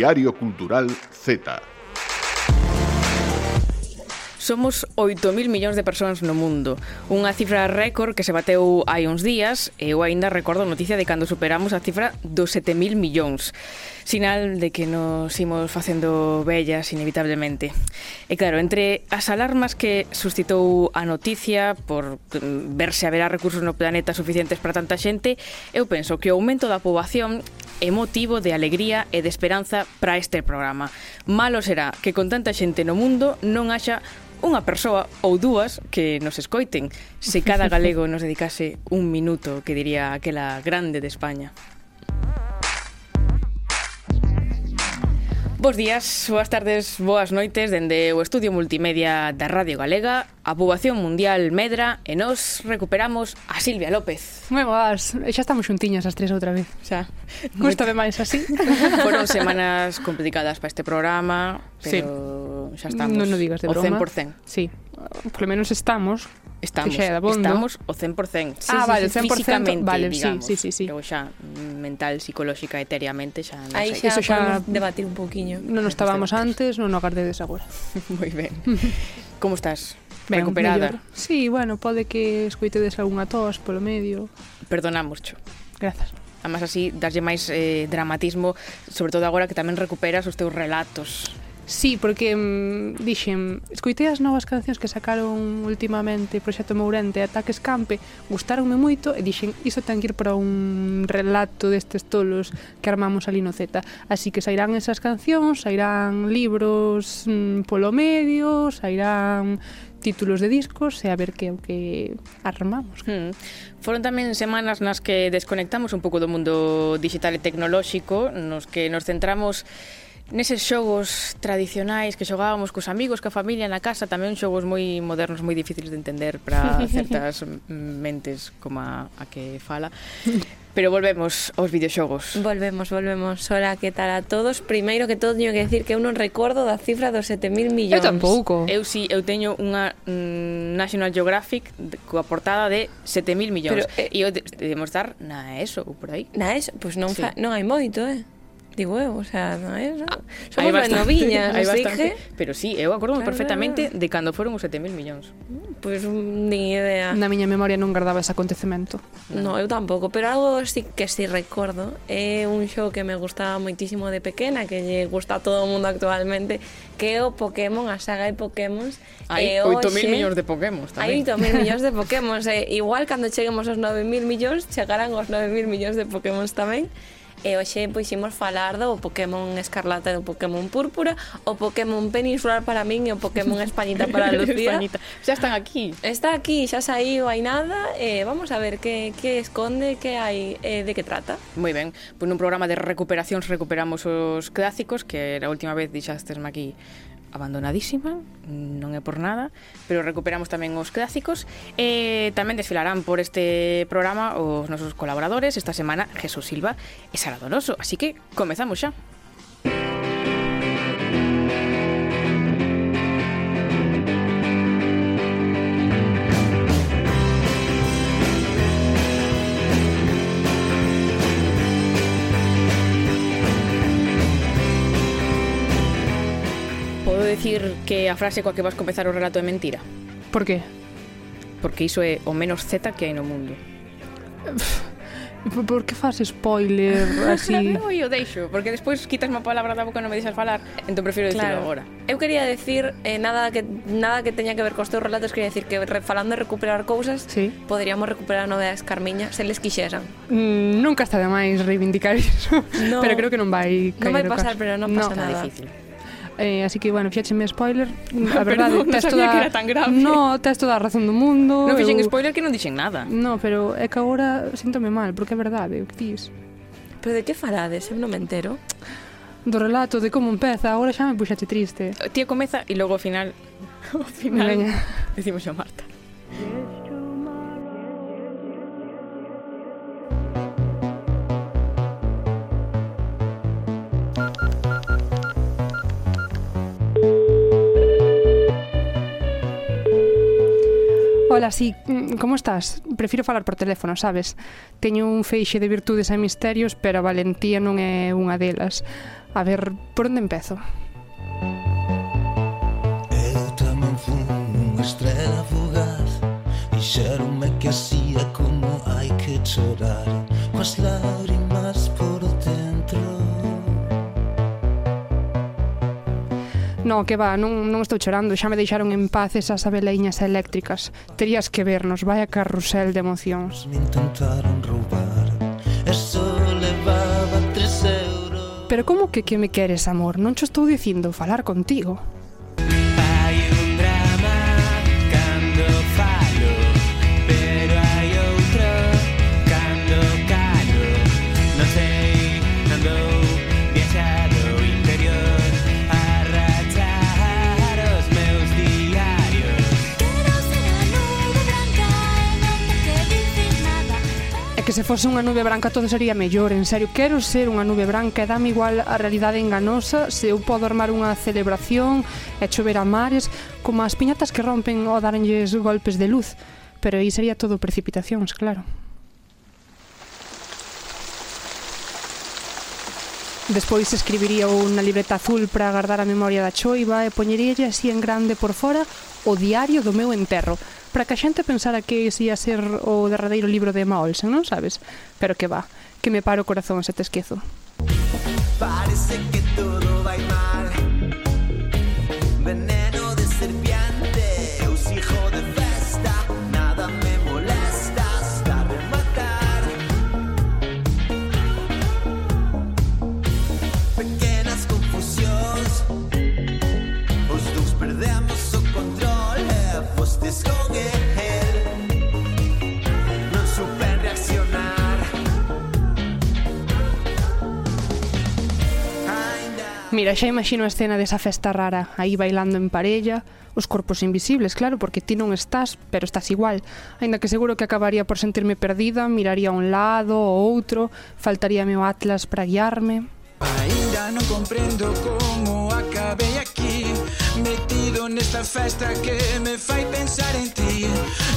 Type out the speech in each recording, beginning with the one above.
Diario Cultural Z. somos 8.000 millóns de persoas no mundo. Unha cifra récord que se bateu hai uns días e eu aínda recordo a noticia de cando superamos a cifra dos 7.000 millóns. Sinal de que nos imos facendo bellas inevitablemente. E claro, entre as alarmas que suscitou a noticia por eh, verse haberá recursos no planeta suficientes para tanta xente, eu penso que o aumento da poboación é motivo de alegría e de esperanza para este programa. Malo será que con tanta xente no mundo non haxa unha persoa ou dúas que nos escoiten se cada galego nos dedicase un minuto que diría aquela grande de España. Bos días, boas tardes, boas noites dende o Estudio Multimedia da Radio Galega A poboación mundial medra e nos recuperamos a Silvia López. Moi boas, e xa estamos xuntiñas as tres outra vez. Xa, gustame máis así. Foron semanas complicadas para este programa Pero sí. xa estamos Non o digas de broma. O 100% Sí, polo menos estamos. Estamos, estamos o 100%. Sí, ah, sí, vale, 100%, físicamente, vale, digamos. Sí, sí, sí, sí. Pero xa mm, mental, psicolóxica etéreamente xa non Aí xa, Eso xa debatir un poquiño. Non nos estábamos antes, non o agardedes agora. Moi ben. Como estás? Ben, Recuperada. Mellor. Sí, bueno, pode que escoitedes algunha tos polo medio. Perdonamos, cho. Grazas. Además así, darlle máis eh, dramatismo, sobre todo agora que tamén recuperas os teus relatos Sí, porque mm, dixen, escoitei as novas cancións que sacaron últimamente Proxecto Mourente e Ataques Campe, gustaronme moito e dixen, iso ten que ir para un relato destes tolos que armamos ali no Z. Así que sairán esas cancións, sairán libros mm, polo medio, sairán títulos de discos e a ver que o que armamos. Hmm. Foron tamén semanas nas que desconectamos un pouco do mundo digital e tecnolóxico, nos que nos centramos Neses xogos tradicionais que xogábamos cos amigos, ca familia na casa, tamén xogos moi modernos, moi difíciles de entender para certas mentes como a, a que fala. Pero volvemos aos videoxogos. Volvemos, volvemos. Ola, que tal a todos? Primeiro que todo teño que decir que eu non recordo da cifra dos 7.000 millóns. Eu tampouco. Eu si, eu teño unha mm, National Geographic coa portada de 7.000 millóns. Pero, eh, e eu de, de mostrar na ESO ou por aí. Na ESO? Pois non, sí. fa, non hai moito, eh? digo eu, o sea, non é? No? Ah, Somos bastante, noviñas, hai bastante, que... Pero sí, eu acordo claro, perfectamente de cando foron os 7.000 millóns. Pois pues, nin idea. Na miña memoria non guardaba ese acontecemento. No, eu tampouco, pero algo sí que si sí recordo é un show que me gustaba moitísimo de pequena, que lle gusta a todo o mundo actualmente, que é o Pokémon, a saga de Pokémon. Hai 8.000 millóns de Pokémon. tamén. Hai 8.000 millóns de Pokémon. e igual cando cheguemos aos 9.000 millóns, chegarán os 9.000 millóns de Pokémon tamén e hoxe pois imos falar do Pokémon Escarlata e do Pokémon Púrpura, o Pokémon Peninsular para min e o Pokémon Españita para Lucía. Españita. Xa están aquí. Está aquí, xa saíu, hai nada, e vamos a ver que, que esconde, que hai, eh, de que trata. Moi ben, pois pues nun programa de recuperacións recuperamos os clásicos, que a última vez dixastesme aquí abandonadísima, non é por nada, pero recuperamos tamén os clásicos e tamén desfilarán por este programa os nosos colaboradores esta semana Jesús Silva e Sara Donoso, así que comezamos xa. Música decir que a frase coa que vas comezar o relato é mentira? Por que? Porque iso é o menos Z que hai no mundo. Por, por que fas spoiler así? eu o deixo, porque despois quitas a palabra da boca e non me deixas falar, entón prefiro dicirlo claro. agora. Eu quería decir eh, nada que nada que teña que ver cos teus relatos, quería decir que re, falando de recuperar cousas, sí. poderíamos recuperar a novela de Escarmiña se les quixeran. Mm, nunca está de máis reivindicar iso, no, pero creo que non vai caer Non vai pasar, caso. pero non pasa no. nada. Está difícil eh, así que, bueno, fíxenme spoiler, a verdade, Perdón, tes toda... que era tan grave. No, tes toda a razón do mundo. Non fixen eu... spoiler que non dixen nada. No, pero é que agora síntome mal, porque é verdade, o que dis. Pero de que falades? Eu non me entero. Do relato, de como empeza, agora xa me puxaste triste. Tía comeza e logo ao final... Ao final... Venga. Decimos a Marta. Yeah. Hola, si, sí, mm, como estás? Prefiro falar por teléfono, sabes? Teño un feixe de virtudes e misterios, pero a valentía non é unha delas. A ver, por onde empezo? Eu tamén fun unha estrela fugaz Dixeronme que así é como hai que chorar Coas lágrimas No, que va, non, non estou chorando, xa me deixaron en paz esas abeleiñas eléctricas. Terías que vernos, vaya carrusel de emocións. Me intentaron roubar, eso levaba tres euros. Pero como que que me queres, amor? Non cho estou dicindo falar contigo. fose unha nube branca todo sería mellor, en serio, quero ser unha nube branca e dame igual a realidade enganosa. Se eu podo armar unha celebración e chover a mares como as piñatas que rompen ou daranlles golpes de luz, pero aí sería todo precipitacións, claro. Despois escribiría unha libreta azul para agardar a memoria da choiva e poñeríalle así en grande por fora o diario do meu enterro, para que a xente pensara que ese ia ser o derradeiro libro de Emma Olsen, non sabes? Pero que va, que me paro o corazón se te esquezo. Parece que todo vai mal Mira, xa imagino a escena desa festa rara, aí bailando en parella, os corpos invisibles, claro, porque ti non estás, pero estás igual. Ainda que seguro que acabaría por sentirme perdida, miraría a un lado ou outro, faltaría meu atlas para guiarme. Ainda non comprendo como acabei aquí, me medo nesta festa que me fai pensar en ti.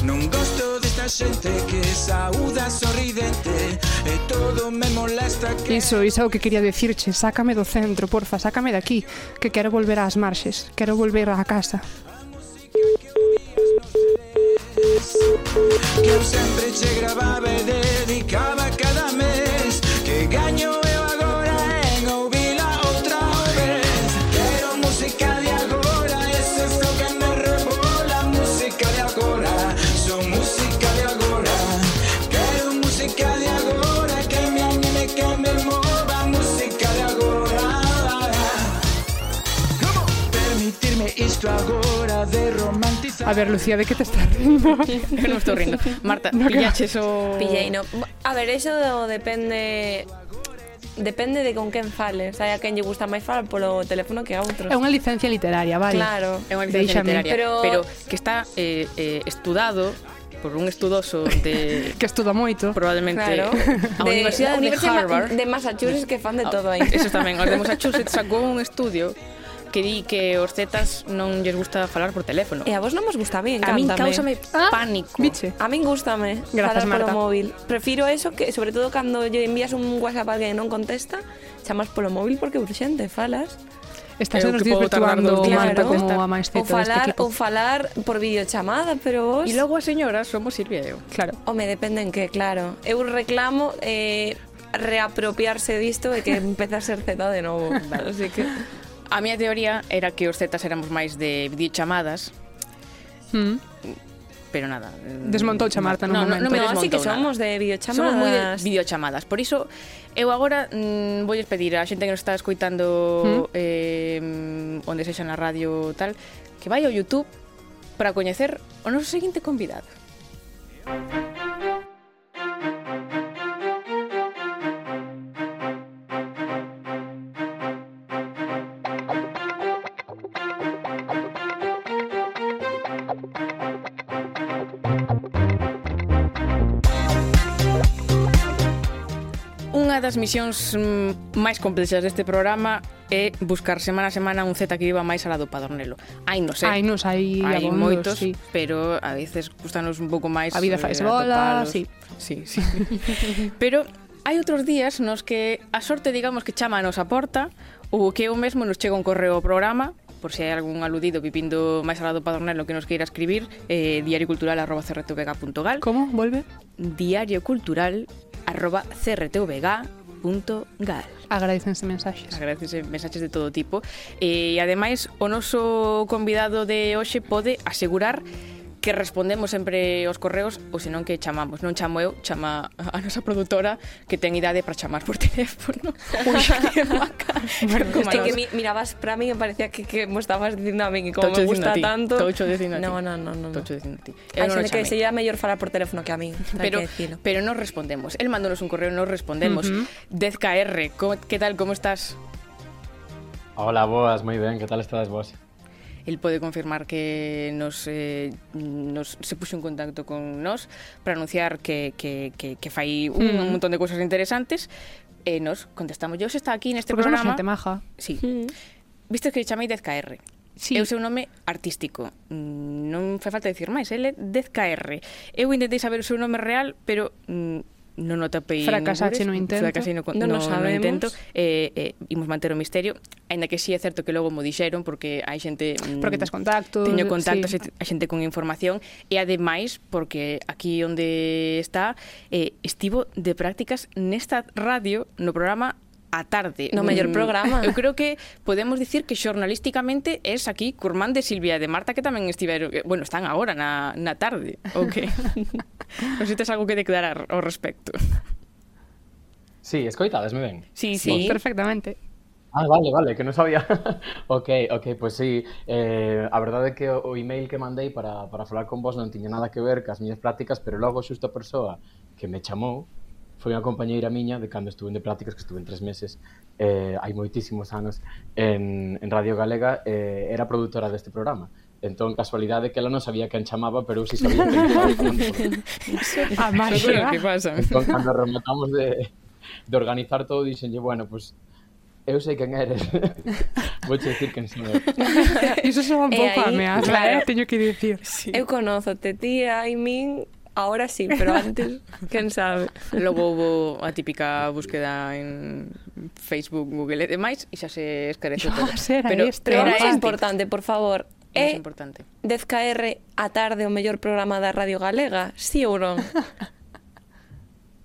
Non gosto desta xente que saúda sorridente E todo me molesta que... Iso, iso é o que quería decirche Sácame do centro, porfa, sácame de aquí Que quero volver ás marxes Quero volver á casa. Que eu sempre che gravaba A ver, Lucía, de que te estás rindo? Eu non estou rindo. Marta, no, pillaches o... Pillei, no. A ver, eso depende depende de con quen fales. Hai a quen lle gusta máis falar polo teléfono que a outros. É unha licencia literaria, vale. Claro. É unha licencia Deixame. literaria, pero... pero que está eh, eh, estudado por un estudoso de que estuda moito, probablemente claro. a Universidade de, de, de Harvard, de Massachusetts que fan de todo aí. Ah, eso tamén, os de Massachusetts sacou un estudio que di que os zetas non lles gusta falar por teléfono. E a vos non vos gusta, a mí. A min causame ah, pánico. Biche. A min gustame Gracias, falar Marta. móvil. Prefiro eso que, sobre todo, cando lle envías un WhatsApp a que non contesta, chamas polo móvil porque urxente, falas. Estás nos días Marta, claro, como a máis ceto o falar, o falar por videochamada, pero vos... E logo a señora somos Silvia e eu. Claro. O me en que, claro. Eu reclamo eh, reapropiarse disto e que empeza a ser zeta de novo. Así que... A miña teoría era que os Zetas éramos máis de videochamadas. Mm. Pero nada. Mm, Desmontou Marta no, no momento. No, no, no, no así que nada. somos de videochamadas. Somos moi de videochamadas. Por iso, eu agora mm, voulles pedir a xente que nos está escoitando hmm. eh, onde sexa na radio tal, que vai ao YouTube para coñecer o noso seguinte convidado. das misións mm, máis complexas deste programa é buscar semana a semana un Z que viva máis alado para Dornelo. Hai non sei. Hai nos, hai, hai abondos, moitos, sí. pero a veces gustanos un pouco máis... A vida eh, faz bola, sí. Sí, sí. pero hai outros días nos que a sorte, digamos, que chama a nosa porta ou que eu mesmo nos chega un correo ao programa por se hai algún aludido vivindo máis alado Padornelo que nos queira escribir, eh, diariocultural.crtvega.gal Como? Volve? diariocultural arroba crtvga.gal. Agradecense mensaxes. Agradecense mensaxes de todo tipo. Eh, e, ademais, o noso convidado de hoxe pode asegurar que respondemos sempre os correos ou senón que chamamos. Non chamo eu, chama a nosa produtora que ten idade para chamar por teléfono. Ui, que que, mi, mirabas para mí e parecía que, que mo estabas dicindo a mí que como Tocho me gusta ti. tanto. Tocho dicindo a ti. No, no, no. no. Tocho dicindo a ti. Eu Ai, non que se ía mellor falar por teléfono que a mí. Pero, pero non respondemos. El mandounos un correo, non respondemos. Uh -huh. 10KR, que tal, como estás? Hola, boas, moi ben, que tal estades vos? el pode confirmar que nos, eh, nos se puxo en contacto con nós para anunciar que, que, que, que fai un, mm. un montón de cousas interesantes e nos contestamos. yo se está aquí neste Porque programa... Porque xente maja. Sí. Mm. Viste que chamei 10KR. Sí. É o seu nome artístico. Mm, non fai falta dicir máis, ele é 10KR. Eu intentei saber o seu nome real, pero mm, non o tapei fracasase no intento fracasei no, non no, sabemos. no intento eh, eh, imos manter o misterio ainda que si sí é certo que logo mo dixeron porque hai xente mm, porque tes contactos teño contactos sí. a xente con información e ademais porque aquí onde está eh, estivo de prácticas nesta radio no programa a tarde. No mellor mm. programa. Eu creo que podemos dicir que xornalísticamente es aquí Curmán de Silvia e de Marta que tamén estiveron, bueno, están agora na, na tarde, o que? non sei tes algo que declarar ao respecto. Sí, escoitades, me ben? Sí, sí. Pues, perfectamente. Ah, vale, vale, que non sabía. ok, ok, pois pues sí. Eh, a verdade é que o email que mandei para, para falar con vos non tiña nada que ver cas miñas prácticas, pero logo xusta persoa que me chamou foi unha compañeira miña de cando estuve de prácticas, que estuve en tres meses, eh, hai moitísimos anos, en, en Radio Galega, eh, era produtora deste programa. Entón, casualidade que ela non sabía quen chamaba, pero eu si sabía quen chamaba. A máxima. que pasa. Entón, cando rematamos de, de organizar todo, dixenlle, bueno, pois, pues, eu sei quen eres. Vou che dicir quen son eu. Iso son un pouco eh, ameaza, claro. eh, teño que dicir. Sí. Eu conózote, tía, e min Ahora sí, pero antes, quen sabe. Logo hubo a típica búsqueda en Facebook, Google e demais e xa se escarece todo. Ser, pero, pero é importante, por favor, é eh, importante. 10KR a tarde o mellor programa da Radio Galega, si sí ou non?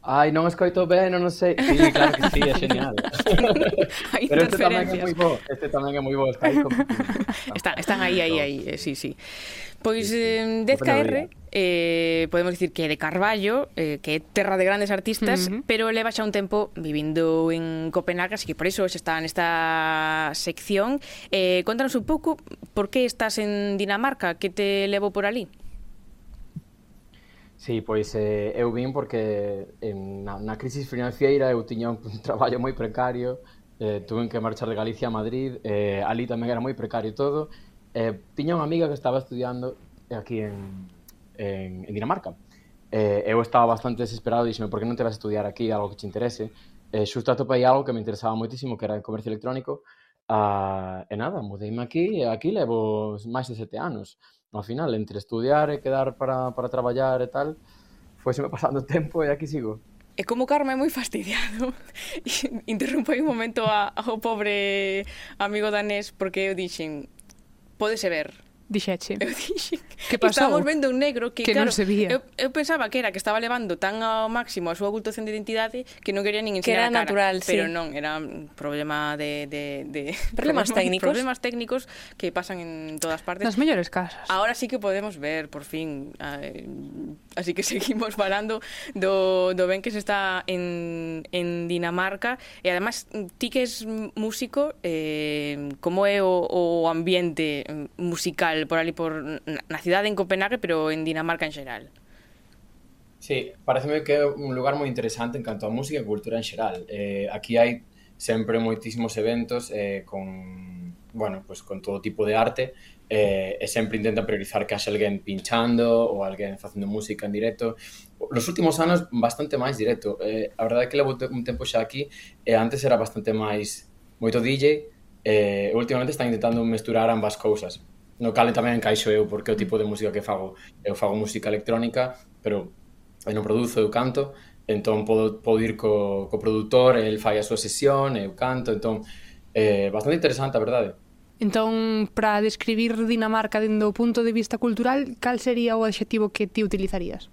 Ai, non escoito ben, non sei. Sí, claro que sí, é genial. Hai Pero este tamén é moi bo, este tamén é moi bo. Está aí como... Están aí, aí, aí, eh, sí, sí. Pois eh, 10KR eh, podemos dicir que é de Carballo, eh, que é terra de grandes artistas, uh -huh. pero leva xa un tempo vivindo en Copenhague, así que por iso está nesta sección. Eh, contanos un pouco por que estás en Dinamarca, que te levo por ali? Sí, pois eh, eu vim porque en, na, na crisis financiera eu tiña un, un traballo moi precario, eh, tuve que marchar de Galicia a Madrid, eh, ali tamén era moi precario todo, e eh, tiña unha amiga que estaba estudiando aquí en, en, en Dinamarca. Eh, eu estaba bastante desesperado e dixeme, por que non te vas a estudiar aquí algo que te interese? Eh, xusto atopei algo que me interesaba moitísimo, que era el comercio electrónico, ah, e nada, mudeime aquí, e aquí levo máis de sete anos. Ao final, entre estudiar e quedar para, para traballar e tal, foiseme pasando tempo e aquí sigo. E como Carme é moi fastidiado, interrumpo aí un momento a, ao pobre amigo danés porque eu dixen, Puede ser ver. Dixeche. Eu dixen que pasou. Estábamos vendo un negro que, que claro, non se vía. Eu, eu pensaba que era que estaba levando tan ao máximo a súa ocultación de identidade que non quería nin enseñar que era a cara. natural, pero sí. non, era un problema de, de, de problemas, técnicos. Problemas técnicos que pasan en todas partes. Nas mellores casas. Ahora sí que podemos ver, por fin. Eh, así que seguimos falando do, do ben que se está en, en Dinamarca. E además, ti que és músico, eh, como é o, o ambiente musical por ali por na cidade en Copenhague, pero en Dinamarca en xeral. Sí, pareceme que é un lugar moi interesante en canto a música e cultura en xeral. Eh, aquí hai sempre moitísimos eventos eh, con, bueno, pues con todo tipo de arte eh, e sempre intenta priorizar que haxe alguén pinchando ou alguén facendo música en directo. Nos últimos anos bastante máis directo. Eh, a verdade é que levo un tempo xa aquí e eh, antes era bastante máis moito DJ e eh, últimamente están intentando mesturar ambas cousas no cal tamén encaixo eu, porque o tipo de música que fago, eu fago música electrónica, pero eu non produzo, eu canto, entón podo, podo ir co, co produtor, el fai a súa sesión, eu canto, entón eh, bastante interesante, a verdade. Entón, para describir Dinamarca dende o punto de vista cultural, cal sería o adxetivo que ti utilizarías?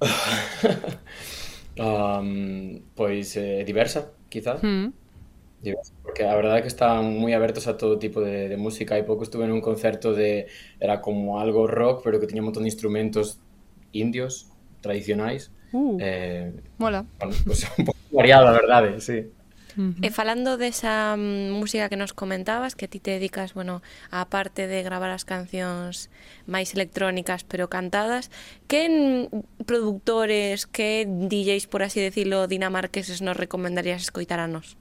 um, pois eh, diversa, quizás. Mm diverso, porque a verdade é que estaban moi abertos a todo tipo de, de música. Hai pouco estuve nun concerto de... Era como algo rock, pero que tiña un montón de instrumentos indios, tradicionais. Uh, eh, mola. Bueno, pues, un pouco variado, a verdade, eh, sí. E eh, falando desa mm, música que nos comentabas, que ti te dedicas, bueno, a parte de gravar as cancións máis electrónicas pero cantadas, que mm, productores, que DJs, por así decirlo, dinamarqueses nos recomendarías escoitar a nos?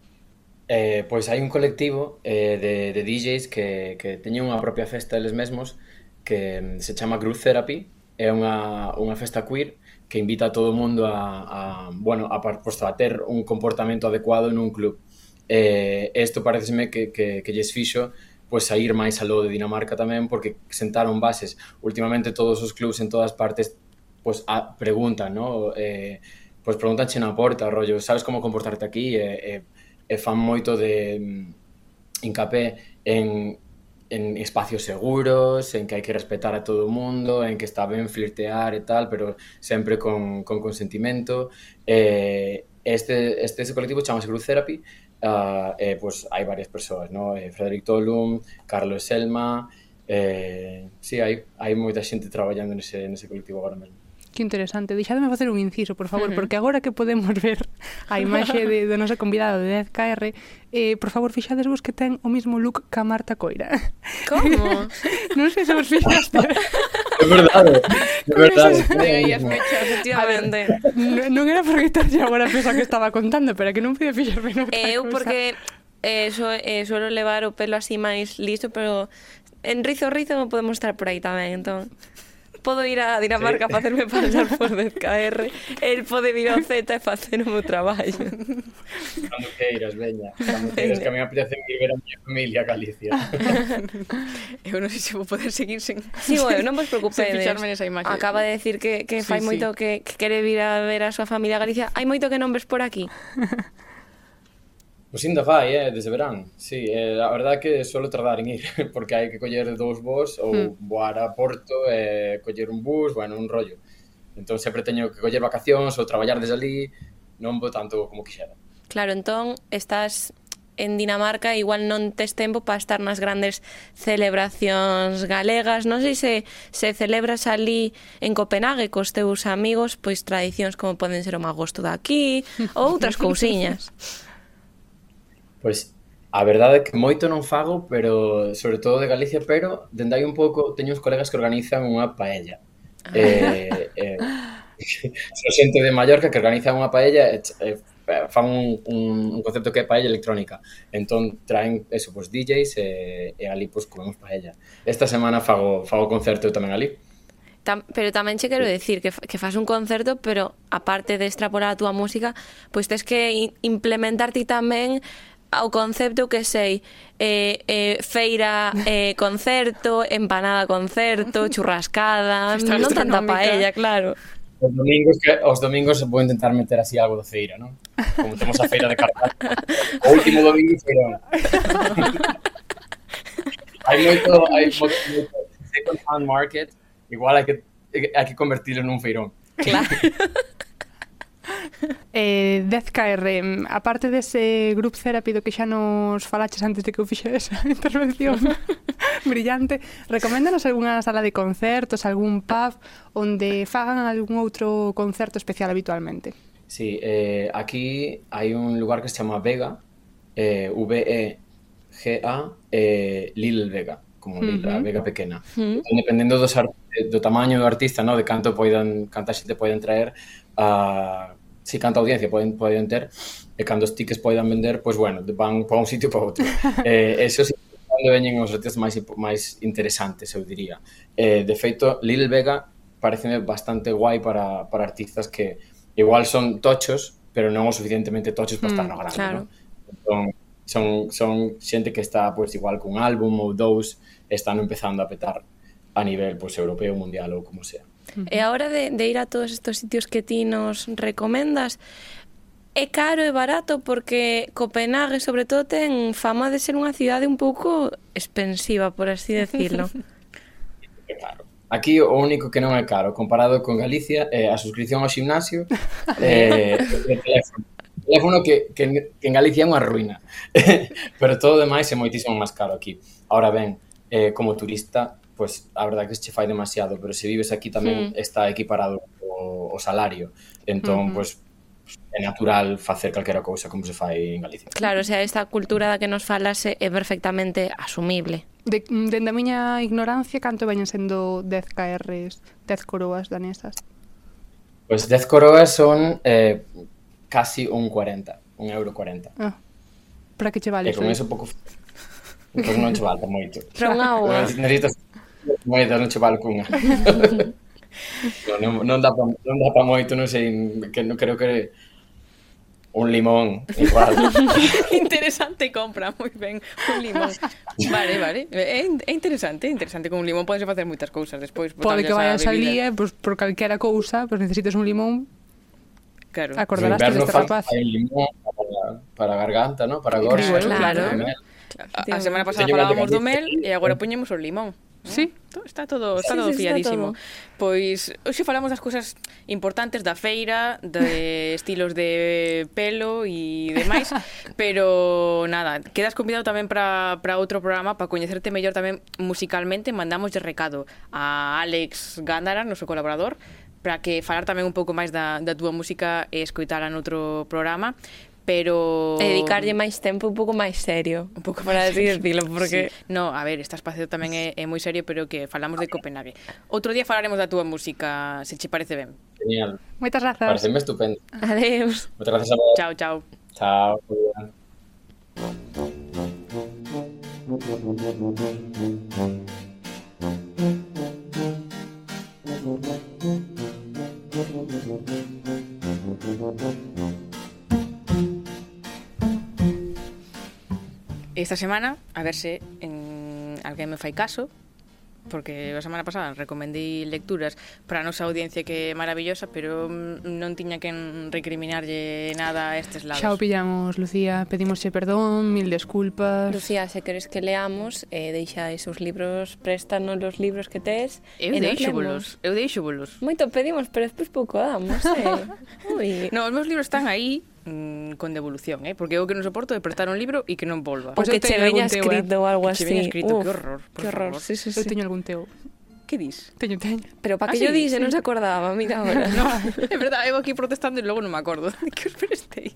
Eh, pois hai un colectivo eh, de, de DJs que, que teñen unha propia festa eles mesmos que mm, se chama Group Therapy. É unha, unha festa queer que invita a todo o mundo a, a, bueno, a, pues, pois, a ter un comportamento adecuado en un club. Eh, isto pareceme que, que, que lles fixo pois a ir máis aló de Dinamarca tamén porque sentaron bases. Últimamente todos os clubs en todas partes pois a, preguntan, ¿no? eh, pois preguntanche na porta, rollo, sabes como comportarte aquí, eh, eh, e fan moito de mm, hincapé en, en espacios seguros, en que hai que respetar a todo o mundo, en que está ben flirtear e tal, pero sempre con, con consentimento. Eh, este, este, este colectivo chamase Group Therapy, uh, eh, pues hai varias persoas, ¿no? Eh, Frederic Tolum, Carlos Selma, eh, sí, hai, hai moita xente traballando nese, nese colectivo agora mesmo. Que interesante. Deixademe facer un inciso, por favor, uh -huh. porque agora que podemos ver a imaxe de, do noso convidado de 10KR, eh, por favor, fixadesvos que ten o mismo look que a Marta Coira. Como? non sei se vos fixaste. É verdade, é verdade. Aí as mechas, efectivamente. Ver, non era porque estalle agora a pesa que estaba contando, pero que non podía fixarme noutra Eu porque eh, so, eh, suelo levar o pelo así máis listo, pero en rizo rizo podemos estar por aí tamén, entón podo ir a Dinamarca a facerme pasar por 10KR, el pode vir ao Z e facer o meu traballo. Cando queiras, veña. Cando queiras, que a mí me apetece ir ver a miña familia a Galicia. eu non sei se vou poder seguir sen... Sí, bueno, non vos preocupedes. Nesa imaxe. Acaba de decir que, que sí, fai sí. moito que, que quere vir a ver a súa familia a Galicia. Hai moito que non ves por aquí. Pois ainda vai, eh, desde verán. Sí, eh, a verdade é que solo tardar en ir, porque hai que coller dous vós ou mm. voar a Porto, eh, coller un bus, bueno, un rollo. Entón sempre teño que coller vacacións ou traballar desde ali, non vou tanto como quixera. Claro, entón estás en Dinamarca igual non tes tempo para estar nas grandes celebracións galegas. Non sei se se celebras ali en Copenhague cos teus amigos pois tradicións como poden ser o magosto daqui ou outras cousiñas. Pois a verdade é que moito non fago, pero sobre todo de Galicia, pero dende hai un pouco teño uns colegas que organizan unha paella. Ah. Eh, eh, son xente de Mallorca que organizan unha paella e eh, fan un, un, un concepto que é paella electrónica. Entón traen eso, pois pues, DJs e, e ali pois pues, comemos paella. Esta semana fago fago concerto tamén ali. Tam, pero tamén che quero decir que, que fas un concerto, pero aparte de extrapolar a túa música, pois pues, tes que implementar ti tamén ao concepto que sei eh, eh, feira eh, concerto, empanada concerto, churrascada, non tanta paella, claro. Os domingos, que, os domingos vou intentar meter así algo de feira, non? Como temos a feira de Cartaz. O último domingo feira. hai moito, hai moito, moito second hand market, igual hai que, hai que convertirlo nun feirón. Claro. eh, 10KRM, aparte dese group therapy do que xa nos falaches antes de que eu fixe esa intervención brillante, recoméndanos algunha sala de concertos, algún pub onde fagan algún outro concerto especial habitualmente. Sí, eh, aquí hai un lugar que se chama Vega, eh, V-E-G-A, eh, Lil Vega, como Lil, uh -huh. a Vega pequena. Uh -huh. Entón, dependendo dos do tamaño do artista, no? de canto poidan, canta xente poidan traer, a si canta audiencia poden, poden ter e cando os tickets poidan vender, pois bueno, van para un sitio para outro. eh, eso sí, cando veñen os artistas máis máis interesantes, eu diría. Eh, de feito, Lil Vega pareceme bastante guai para, para artistas que igual son tochos, pero non o suficientemente tochos para mm, estar no grande, claro. ¿no? Entón, son, son xente que está pois pues, igual cun álbum ou dous, están empezando a petar a nivel pois, pues, europeo, mundial ou como sea. -huh. E a hora de, de ir a todos estos sitios que ti nos recomendas, é caro e barato porque Copenhague, sobre todo, ten fama de ser unha cidade un pouco expensiva, por así decirlo. É caro. Aquí o único que non é caro comparado con Galicia é a suscripción ao gimnasio e o teléfono. O teléfono que, que, que en Galicia é unha ruína. Pero todo o demais é moitísimo máis caro aquí. Ahora ben, eh, como turista pues a verdade que che fai demasiado, pero se vives aquí tamén mm. está equiparado o, o salario. Entón, mm -hmm. é natural facer calquera cousa como se fai en Galicia. Claro, o sea, esta cultura da que nos falase é perfectamente asumible. De, dende a miña ignorancia, canto veñen sendo 10 KRs, 10 coroas danesas? Pois pues 10 coroas son eh, casi un 40, un euro 40. Ah, para que che vale? E con eh? eso pouco... Pois non che vale moito. Para unha hora. Necesitas Moeda non che vale cunha. non, non, dá pa, non dá pa moito, non sei, que non creo que un limón igual. interesante compra, moi ben, un limón. Vale, vale. É, é interesante, é interesante con un limón podes facer moitas cousas despois. Pode que vayas a lía, eh, pois por calquera cousa, pois necesitas un limón. Claro. Acordarás deste rapaz. Fai limón para, para garganta, ¿no? Para gorxa. Claro. claro. claro. A, a semana pasada falábamos do mel e agora poñemos o limón. Sí, está todo, está sí, todo sí, fiadísimo. Está todo. Pois hoxe falamos das cousas importantes da feira, de estilos de pelo e demais, pero nada, quedas convidado tamén para para outro programa para coñecerte mellor tamén musicalmente, mandamos de recado a Alex Gándara, noso colaborador, para que falar tamén un pouco máis da, da túa música e escoitala noutro programa, pero dedicarlle máis tempo un pouco máis serio, un pouco para así decirlo, porque sí. no, a ver, este espacio tamén é, é moi serio, pero que falamos de Copenhague. Outro día falaremos da túa música, se che parece ben. Genial. Moitas grazas. Pareceme estupendo. Adeus. Moitas grazas a vos. Chao, chao. Chao. Thank you. Esta semana, a ver se en alguén me fai caso, porque a semana pasada recomendei lecturas para a nosa audiencia que é maravillosa, pero mm, non tiña que recriminarlle nada a estes lados. Xa o pillamos, Lucía, pedimosche perdón, mil desculpas. Lucía, se queres que leamos, eh, deixa os libros, préstanos os libros que tes. Eu eh, deixovolos, eu deixovolos. Moito pedimos, pero despois pouco damos, eh? Ui. No, os meus libros están aí, mm, con devolución, eh? porque eu que non soporto é prestar un libro e que non volva. Pois Porque eu che teño veña algún teu, eh? escrito ou algo Que así. Que escrito, Uf, que horror, por que horror. favor. Sí, sí, Eu sí. teño algún teu. Que dis? Teño, teño. Pero para Ah, que yo sí, dixe, sí. non se acordaba, mira agora. No, é verdade, eu aquí protestando e logo non me acordo de que os prestei.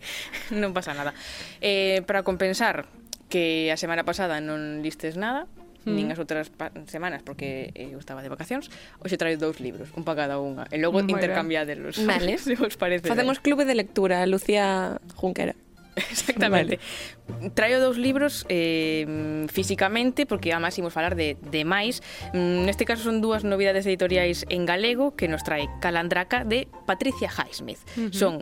Non pasa nada. Eh, para compensar que a semana pasada non listes nada, mm. nin hmm. as outras semanas porque eu estaba de vacacións, hoxe traio dous libros, un para cada unha, e logo intercambiadelos. Vale. Se vos parece. Facemos ben. clube de lectura, Lucía Junquera. Exactamente. Vale. Traio dous libros eh, físicamente, porque además imos falar de, de máis. Mm, neste caso son dúas novidades editoriais en galego que nos trae Calandraca de Patricia Highsmith. Uh -huh. Son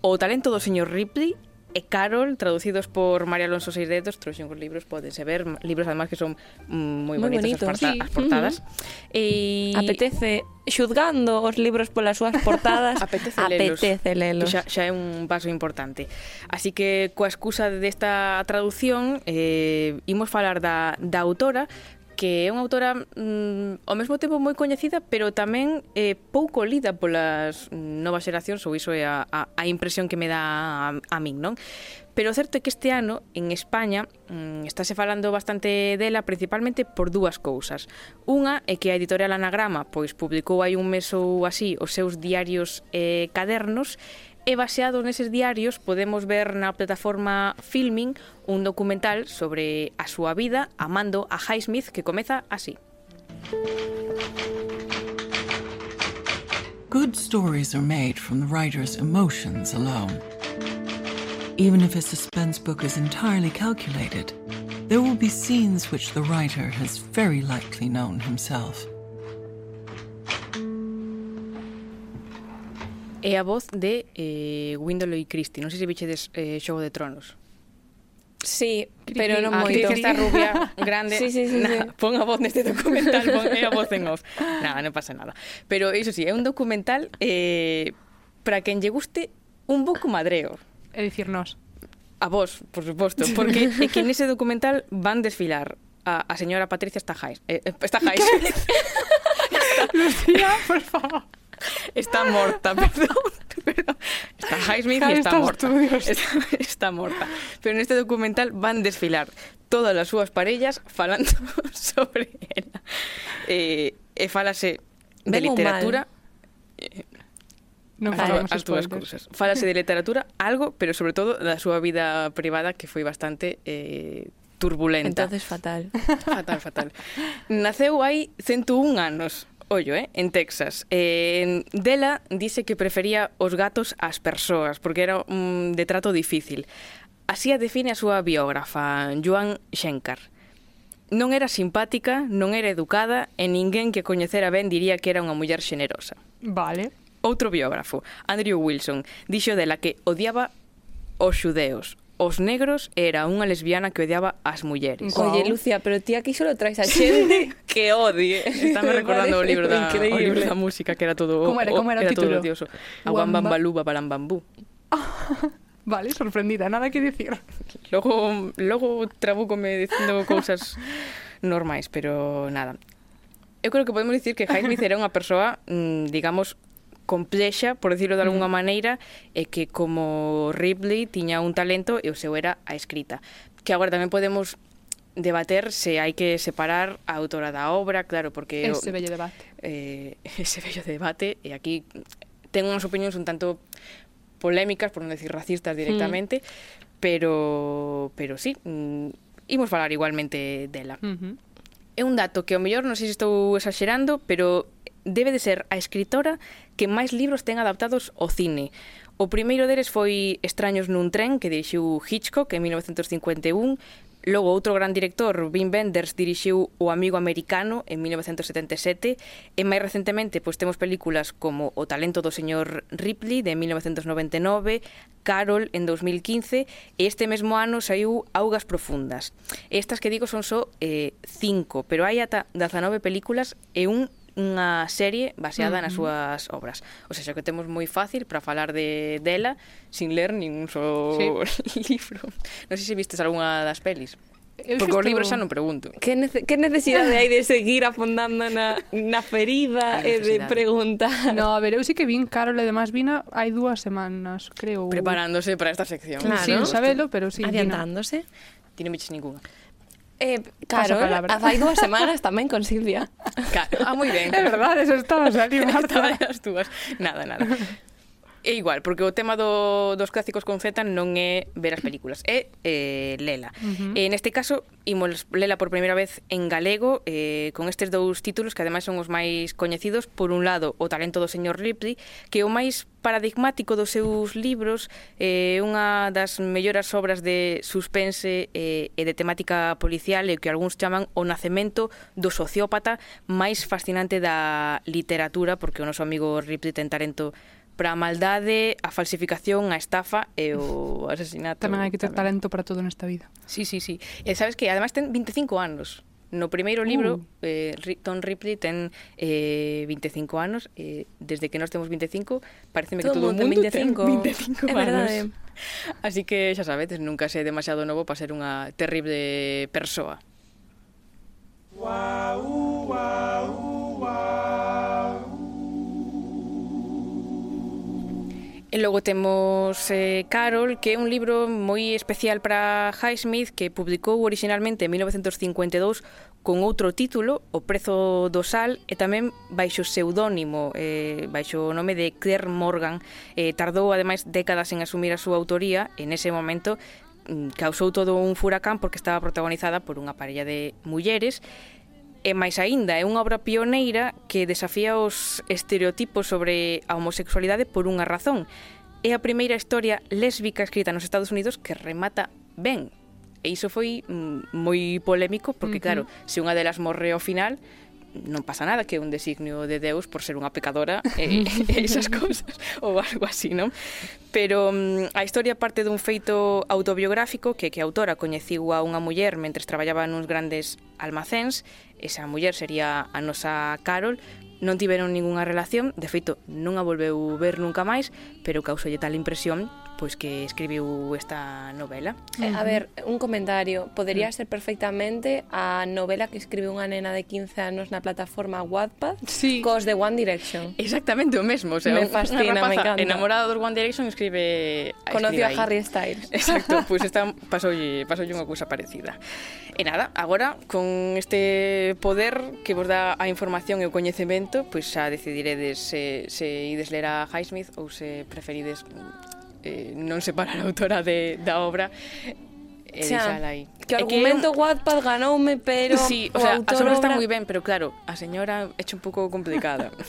O talento do señor Ripley e Carol, traducidos por María Alonso Seiredos, trouxen os libros, podense ver, libros además que son mm, moi bonitos, bonitos as, porta sí. as portadas. Uh -huh. e... Apetece, xudgando os libros polas súas portadas, apetece, lelos. apetece lelos. Xa, xa é un paso importante. Así que, coa excusa desta traducción, eh, imos falar da, da autora, que é unha autora mm, ao mesmo tempo moi coñecida, pero tamén eh, pouco lida polas novas xeracións, ou iso é a, a, a impresión que me dá a, a min, non? Pero o certo é que este ano en España mm, estáse falando bastante dela principalmente por dúas cousas. Unha é que a editorial Anagrama pois publicou hai un mes ou así os seus diarios e eh, cadernos e baseados neses diarios podemos ver na plataforma Filming un documental sobre a súa vida amando a Highsmith que comeza así. Good stories are made from the writer's emotions alone. Even if a suspense book is entirely calculated, there will be scenes which the writer has very likely known himself. É a voz de eh, Windolo e Christie. Non sei se vichedes eh, Xogo de Tronos. Sí, pero non ah, moito. que esta rubia grande. sí, sí, sí, nah, sí. Pon a voz neste documental, pon é a voz en off. Nada, non pasa nada. Pero iso sí, é un documental eh, para quen lle guste un pouco madreo. É dicir, nós. A vos, por suposto, porque é que nese documental van desfilar a, a señora Patricia Stajáis. Eh, eh Stajáis. Lucía, por favor está morta, perdón. perdón. Está Highsmith y está morta. Está, está morta. Pero neste documental van desfilar todas as súas parellas falando sobre ela. Eh, e falase de ben literatura... Non falamos as dúas cousas. Falase de literatura algo, pero sobre todo da súa vida privada que foi bastante eh, turbulenta. Entonces fatal. Fatal, fatal. Naceu hai 101 anos ollo, eh, en Texas. Eh, dela dice que prefería os gatos ás persoas, porque era un de trato difícil. Así a define a súa biógrafa, Joan Schenkar. Non era simpática, non era educada e ninguén que coñecera ben diría que era unha muller xenerosa. Vale. Outro biógrafo, Andrew Wilson, dixo dela que odiaba os xudeos, os negros e era unha lesbiana que odiaba as mulleres. Wow. Oye, Lucia, pero ti aquí solo traes a xente que odie. Estame recordando o libro, da, Increíble. o libro da música que era todo... Como era, como era, o, era título? Odioso. A Wamba. Aguambambalú, babalambambú. Vale, sorprendida, nada que dicir. Logo, logo trabúcome dicindo cousas normais, pero nada. Eu creo que podemos dicir que Jaime era unha persoa, mm, digamos, complexa, por decirlo de algunha mm. maneira, e que como Ripley tiña un talento e o seu era a escrita. Que agora tamén podemos debater se hai que separar a autora da obra, claro, porque... Ese bello debate. Eh, ese bello debate, e aquí ten unhas opinións un tanto polémicas, por non decir racistas directamente, mm. pero pero sí, mm, imos falar igualmente dela. Uh -huh. É un dato que ao mellor non sei se estou exagerando, pero debe de ser a escritora que máis libros ten adaptados ao cine. O primeiro deles foi Extraños nun tren, que dirixiu Hitchcock en 1951, Logo, outro gran director, Wim Wenders, dirixiu O amigo americano en 1977 e máis recentemente pois, temos películas como O talento do señor Ripley de 1999, Carol en 2015 e este mesmo ano saiu Augas profundas. Estas que digo son só eh, cinco, pero hai ata 19 películas e un unha serie baseada uh -huh. nas súas obras. O sea, que temos moi fácil para falar de dela sin ler ningún só sí. libro. Non sei se vistes algunha das pelis. Eu Porque os libros xa non pregunto. Que, nece que necesidade hai de seguir afondando na, na ferida e de preguntar? No, a ver, eu sí que vin Carol e demás vina hai dúas semanas, creo. Preparándose para esta sección. Claro. Sin sabelo, pero sí. Adiantándose. Vina. Ti non viches ninguna. Eh, Carol, palabra. fai dúas semanas tamén con Silvia. Claro. Ah, moi ben. É verdade, eso estaba a salir, Estaba Marta. as túas. Nada, nada. é igual, porque o tema do, dos clásicos con Z non é ver as películas, é eh, lela. Uh -huh. e, neste caso, imos lela por primeira vez en galego, eh, con estes dous títulos que ademais son os máis coñecidos. Por un lado, O talento do señor Ripley, que é o máis paradigmático dos seus libros, é eh, unha das melloras obras de suspense eh, e de temática policial e que algúns chaman o nacemento do sociópata máis fascinante da literatura, porque o noso amigo Ripley ten talento para a maldade, a falsificación, a estafa e o asesinato. Tamén hai que ter tamén. talento para todo nesta vida. Sí, sí, sí. E sabes que además ten 25 anos. No primeiro libro, uh. eh, Tom Ripley ten eh, 25 anos. Eh, desde que nós temos 25, pareceme que todo, todo o mundo, mundo 25, 25. É verdade. Así que, xa sabedes, nunca sei demasiado novo para ser unha terrible persoa. E logo temos eh, Carol, que é un libro moi especial para Highsmith que publicou originalmente en 1952 con outro título, O prezo do sal, e tamén baixo pseudónimo, eh, baixo o nome de Claire Morgan. Eh, tardou, ademais, décadas en asumir a súa autoría, en ese momento mm, causou todo un furacán porque estaba protagonizada por unha parella de mulleres E máis aínda, é unha obra pioneira que desafía os estereotipos sobre a homosexualidade por unha razón. É a primeira historia lésbica escrita nos Estados Unidos que remata ben. E iso foi mm, moi polémico porque, uh -huh. claro, se unha delas morre ao final, non pasa nada que un designio de Deus por ser unha pecadora e, e esas cousas ou algo así, non? Pero mm, a historia parte dun feito autobiográfico que que a autora coñeciu a unha muller mentres traballaba nuns grandes almacéns. Esa muller sería a nosa Carol, non tiveron ningunha relación, de feito non a volveu ver nunca máis, pero causoulle tal impresión pois que escribiu esta novela. Uh -huh. A ver, un comentario, podería uh -huh. ser perfectamente a novela que escribe unha nena de 15 anos na plataforma Wattpad sí. cos de One Direction. Exactamente o mesmo, o sea, me fascina, me encanta. enamorada dos One Direction escribe Conoció a Harry Styles. Exacto, pois pues esta pasoulle pasoulle unha cousa parecida. E nada, agora con este poder que vos dá a información e o coñecemento, pois pues, xa decidiredes se se ides ler a Highsmith ou se preferides eh, non separar a autora de, da obra e xa, aí. Que argumento que... Wattpad ganoume, pero sí, o, o sea, autor a obra está moi ben, pero claro, a señora é un pouco complicada.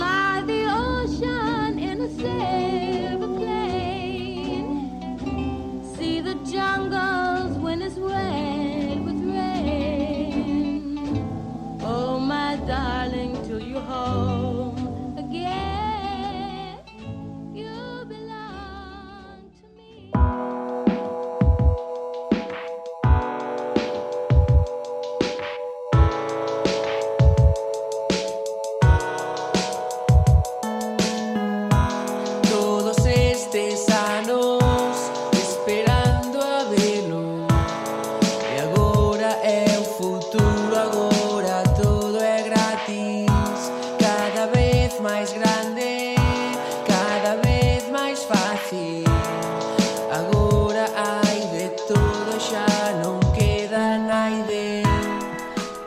By the ocean in a darling,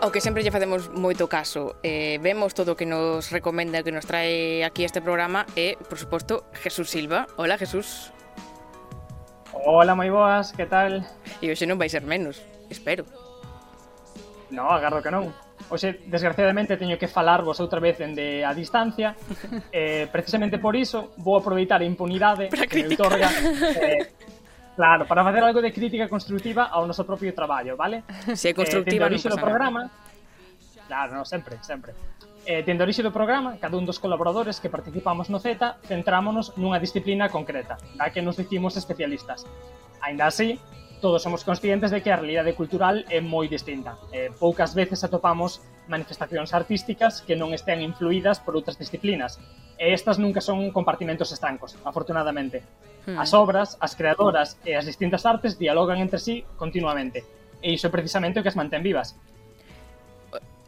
ao que sempre lle facemos moito caso, eh, vemos todo o que nos recomenda, que nos trae aquí este programa e, por suposto, Jesús Silva. Hola, Jesús. Hola, moi boas, que tal? E hoxe non vai ser menos, espero. No, agardo que non. Oxe, desgraciadamente, teño que falarvos outra vez dende a distancia. eh, precisamente por iso, vou aproveitar a impunidade Para que me outorga eh, Claro, para facer algo de crítica constructiva ao noso propio traballo, vale? Se é eh, constructiva, eh, non pasa programa, nada. Claro, no, sempre, sempre. Eh, tendo orixe do programa, cada un dos colaboradores que participamos no Z centrámonos nunha disciplina concreta, da que nos dicimos especialistas. Ainda así, todos somos conscientes de que a realidade cultural é moi distinta. Eh, poucas veces atopamos manifestacións artísticas que non estean influídas por outras disciplinas, e estas nunca son compartimentos estancos, afortunadamente. Hmm. As obras, as creadoras e as distintas artes dialogan entre sí continuamente, e iso é precisamente o que as mantén vivas.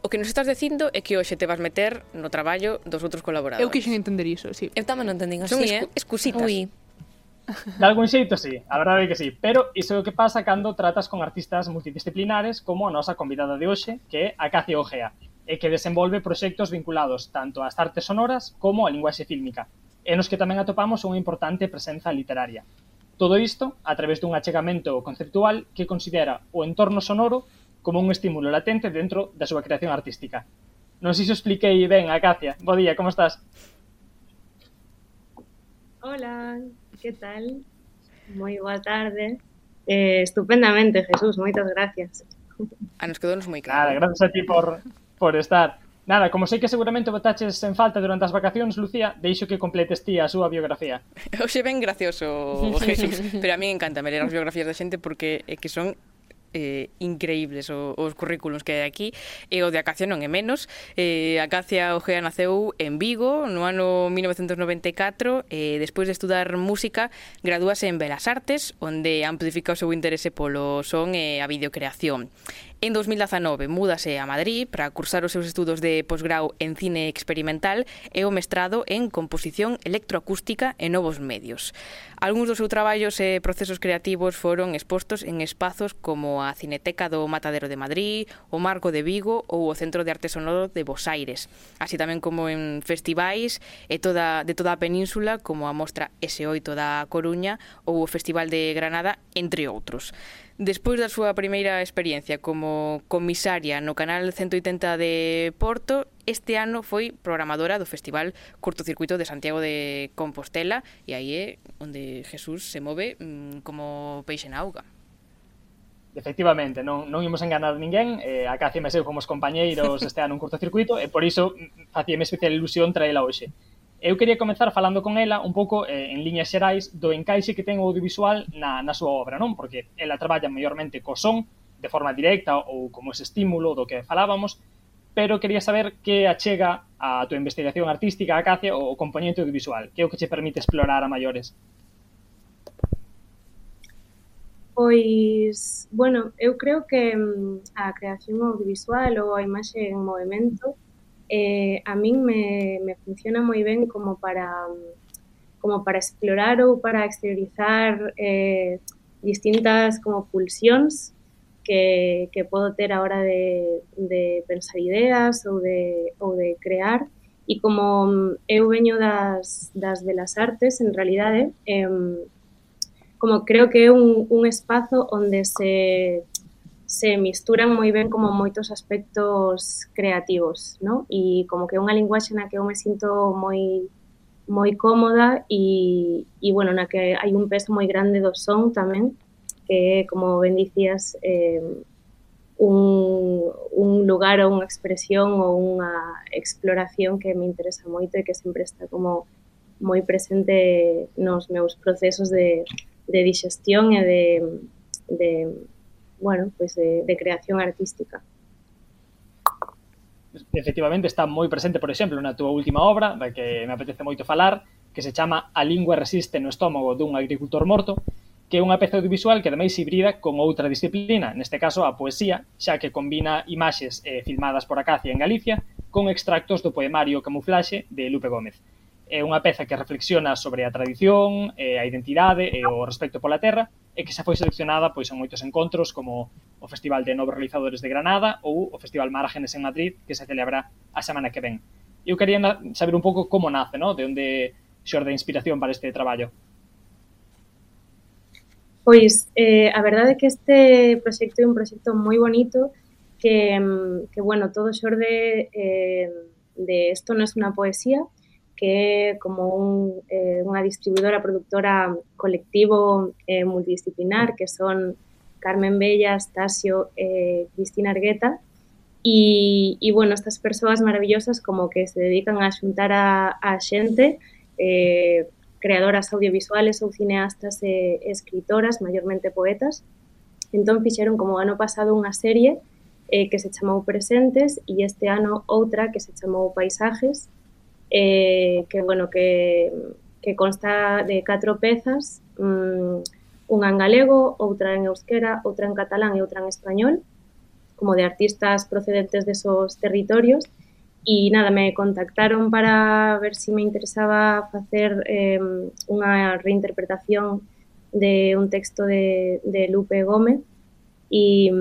O que nos estás dicindo é que hoxe te vas meter no traballo dos outros colaboradores. Eu quixen entender iso, sí. Eu tamén non entendín así, Son eh? excusitas. Ui. De algún xeito, sí, a verdade é que sí. Pero iso é o que pasa cando tratas con artistas multidisciplinares como a nosa convidada de hoxe, que é a Cacia Ojea, e que desenvolve proxectos vinculados tanto ás artes sonoras como á linguaxe fílmica, e nos que tamén atopamos unha importante presenza literaria. Todo isto a través dun achegamento conceptual que considera o entorno sonoro como un estímulo latente dentro da súa creación artística. Non sei se o expliquei ben, Acacia. Bo día, como estás? Hola, que tal? Moi boa tarde. Eh, estupendamente, Jesús, moitas gracias. A nos quedounos moi claro. Nada, gracias a ti por, por estar. Nada, como sei que seguramente botaches en falta durante as vacacións, Lucía, deixo que completes ti a súa biografía. Oxe ben gracioso, Jesús, pero a mí encanta ler as biografías da xente porque é que son eh, increíbles o, os currículos que hai aquí. E o de Acacia non é menos. Eh, Acacia Ojea naceu en Vigo no ano 1994 e eh, despois de estudar música gradúase en Belas Artes onde amplifica o seu interese polo son e a videocreación. En 2019 múdase a Madrid para cursar os seus estudos de posgrau en cine experimental e o mestrado en composición electroacústica e novos medios. Algúns dos seus traballos e procesos creativos foron expostos en espazos como a Cineteca do Matadero de Madrid, o Marco de Vigo ou o Centro de Arte Sonoro de Bos Aires, así tamén como en festivais e toda, de toda a península como a Mostra S8 da Coruña ou o Festival de Granada, entre outros. Despois da súa primeira experiencia como comisaria no canal 180 de Porto, este ano foi programadora do Festival Curtocircuito de Santiago de Compostela e aí é onde Jesús se move mm, como peixe na auga. Efectivamente, non, non imos enganar ninguén, eh, a Cacia e eu fomos compañeiros este ano un curtocircuito e por iso mm, facíame especial ilusión traela hoxe. Eu quería comenzar falando con ela un pouco eh, en liñas xerais do encaixe que ten o audiovisual na, na súa obra, non? Porque ela traballa maiormente co son, de forma directa ou como ese estímulo do que falábamos, pero quería saber que achega a túa investigación artística, a Cacia, o componente audiovisual, que é o que che permite explorar a maiores. Pois, bueno, eu creo que mm, a creación audiovisual ou a imaxe en movimento eh, a min me, me funciona moi ben como para como para explorar ou para exteriorizar eh, distintas como pulsións que, que podo ter a hora de, de pensar ideas ou de, ou de crear. E como mm, eu veño das, das belas artes en realidade eh, como creo que é un, un espazo onde se se misturan moi ben como moitos aspectos creativos, ¿no? E como que é unha linguaxe na que eu me sinto moi moi cómoda e, e bueno, na que hai un peso moi grande do son tamén, que é, como ben dicías, eh, un, un lugar ou unha expresión ou unha exploración que me interesa moito e que sempre está como moi presente nos meus procesos de, de digestión e de, de bueno, pues de, de creación artística efectivamente está moi presente, por exemplo, na túa última obra, da que me apetece moito falar, que se chama A lingua resiste no estómago dun agricultor morto, que é unha peza audiovisual que ademais hibrida con outra disciplina, neste caso a poesía, xa que combina imaxes eh, filmadas por Acacia en Galicia con extractos do poemario Camuflaxe de Lupe Gómez. É unha peza que reflexiona sobre a tradición, eh, a identidade e o respecto pola terra, e que xa foi seleccionada pois en moitos encontros como o Festival de Novos Realizadores de Granada ou o Festival Márgenes en Madrid que se celebra a semana que ven. Eu quería saber un pouco como nace, no? de onde xorde a inspiración para este traballo. Pois, eh, a verdade é que este proxecto é un proxecto moi bonito que, mm, que bueno, todo xorde eh, de Esto no es una poesía, que é como un, eh, unha distribuidora productora colectivo eh, multidisciplinar que son Carmen Bella, Tasio e eh, Cristina Argueta. E, e bueno, estas persoas maravillosas como que se dedican a xuntar a, a xente eh, creadoras audiovisuales ou cineastas e, escritoras, maiormente poetas. Entón fixeron como ano pasado unha serie eh, que se chamou Presentes e este ano outra que se chamou Paisajes eh, que, bueno, que, consta de catro pezas, um, unha en galego, outra en euskera, outra en catalán e outra en español, como de artistas procedentes de esos territorios, e nada, me contactaron para ver si me interesaba facer eh, unha reinterpretación de un texto de, Lupe Gómez. E,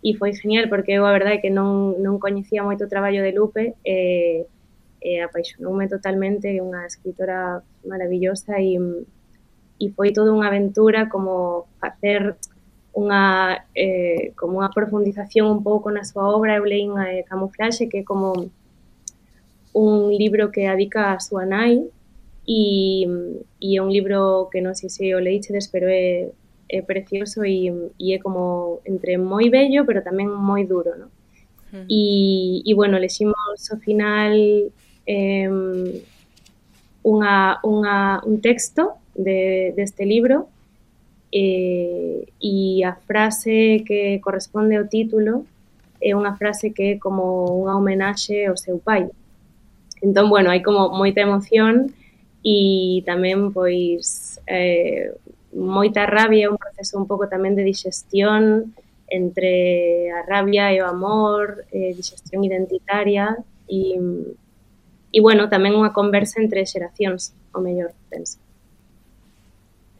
e foi genial porque eu a verdade que non, non coñecía moito o de Lupe e, eh, apaixonoume totalmente, é unha escritora maravillosa e, e foi toda unha aventura como facer unha eh, como unha profundización un pouco na súa obra, eu leí unha eh, Camuflaxe, que é como un libro que adica a súa nai e, e é un libro que non sei se o leíxedes, pero é, é precioso e, e é como entre moi bello, pero tamén moi duro, non? E, e bueno, leximos ao final eh, unha, unha, un texto de, deste libro eh, e a frase que corresponde ao título é unha frase que é como unha homenaxe ao seu pai. Entón, bueno, hai como moita emoción e tamén, pois, eh, moita rabia, un proceso un pouco tamén de digestión entre a rabia e o amor, eh, digestión identitaria e e, bueno, tamén unha conversa entre xeracións, o mellor, penso.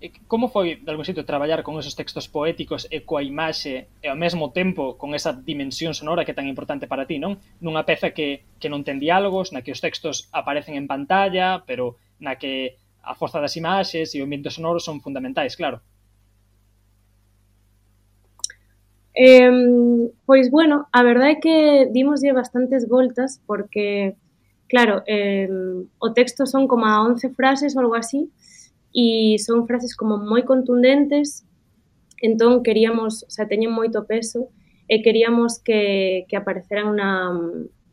E eh, como foi, de algún xeito, traballar con esos textos poéticos e coa imaxe e ao mesmo tempo con esa dimensión sonora que é tan importante para ti, non? Nunha peza que, que non ten diálogos, na que os textos aparecen en pantalla, pero na que a forza das imaxes e o ambiente sonoro son fundamentais, claro. Eh, pois bueno, a verdade é que dimoslle bastantes voltas porque claro, eh, o texto son como a 11 frases ou algo así, e son frases como moi contundentes, entón queríamos, o sea, teñen moito peso, e queríamos que, que apareceran na,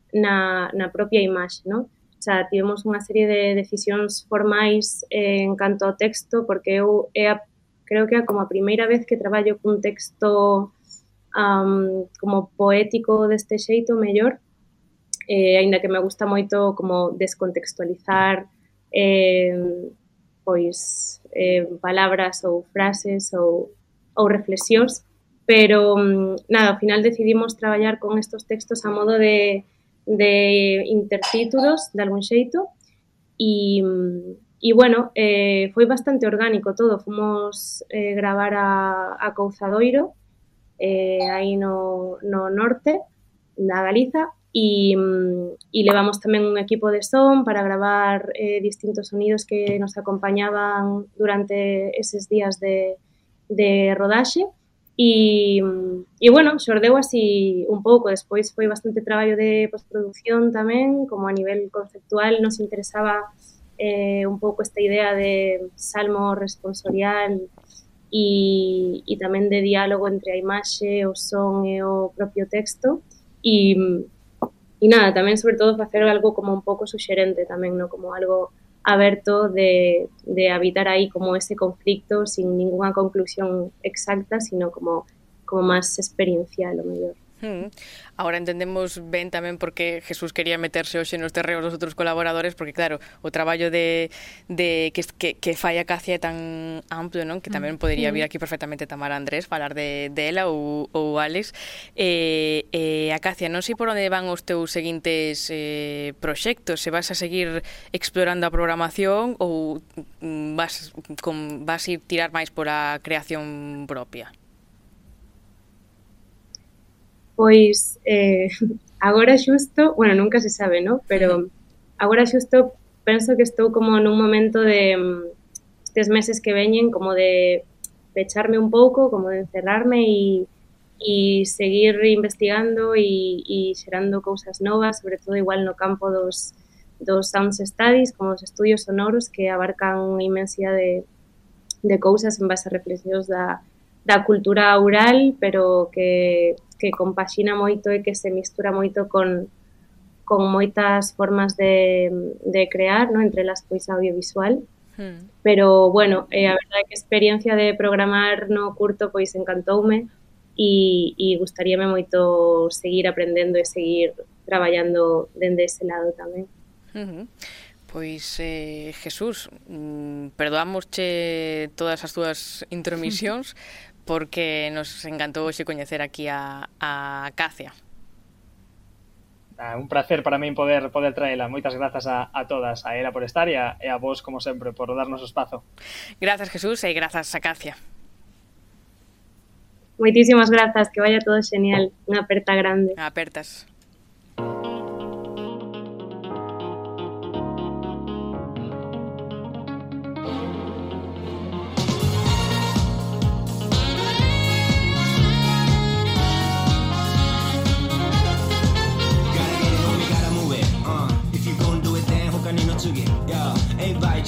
na, na propia imaxe, non? O sea, tivemos unha serie de decisións formais en canto ao texto, porque eu é a, creo que é como a primeira vez que traballo cun texto um, como poético deste xeito mellor, eh, aínda que me gusta moito como descontextualizar eh, pois eh, palabras ou frases ou, ou reflexións, pero mm, nada, ao final decidimos traballar con estos textos a modo de, de intertítulos de algún xeito. E, e mm, bueno, eh, foi bastante orgánico todo, fomos eh, gravar a, a Couzadoiro eh, aí no, no norte da Galiza. E, mm, e levamos tamén un equipo de son para gravar eh, distintos sonidos que nos acompañaban durante eses días de, de rodaxe e, e bueno, xordeu así un pouco, despois foi bastante traballo de postproducción tamén, como a nivel conceptual. Nos interesaba eh, un pouco esta idea de salmo responsorial e, e tamén de diálogo entre a imaxe, o son e o propio texto. E, e nada, tamén sobre todo facer algo como un pouco suxerente tamén, no? como algo aberto de, de habitar aí como ese conflicto sin ninguna conclusión exacta, sino como, como máis experiencial o mellor. Mm. Ahora entendemos ben tamén porque Jesús quería meterse hoxe nos terreos dos outros colaboradores porque claro, o traballo de, de que, que, que falla Cacia é tan amplio, non? Que mm. tamén podería vir mm. aquí perfectamente Tamara Andrés falar de, de ela ou, ou Alex eh, eh, Acacia, non sei por onde van os teus seguintes eh, proxectos se vas a seguir explorando a programación ou vas, com, vas ir tirar máis pola creación propia? Pois eh, agora xusto, bueno, nunca se sabe, ¿no? Pero agora xusto penso que estou como nun momento de mm, estes meses que veñen como de pecharme un pouco, como de encerrarme e e seguir investigando e, e xerando cousas novas, sobre todo igual no campo dos, dos sound studies, como os estudios sonoros que abarcan unha inmensidade de, de cousas en base a reflexións da, da cultura oral, pero que, que compaxina moito e que se mistura moito con, con moitas formas de, de crear, no? entre las pois audiovisual. Hmm. Pero, bueno, eh, a verdade que a experiencia de programar no curto pois encantoume e, e gustaríame moito seguir aprendendo e seguir traballando dende ese lado tamén. Uh -huh. Pois, eh, Jesús, mm, perdoámosche todas as túas intromisións, porque nos encantou hoxe coñecer aquí a, a Cacia. Ah, un placer para min poder poder traela. Moitas grazas a, a todas, a ela por estar e a, e a vos, como sempre, por darnos o espazo. Grazas, Jesús, e grazas a Cacia. Moitísimas grazas, que vaya todo genial. Unha aperta grande. Apertas.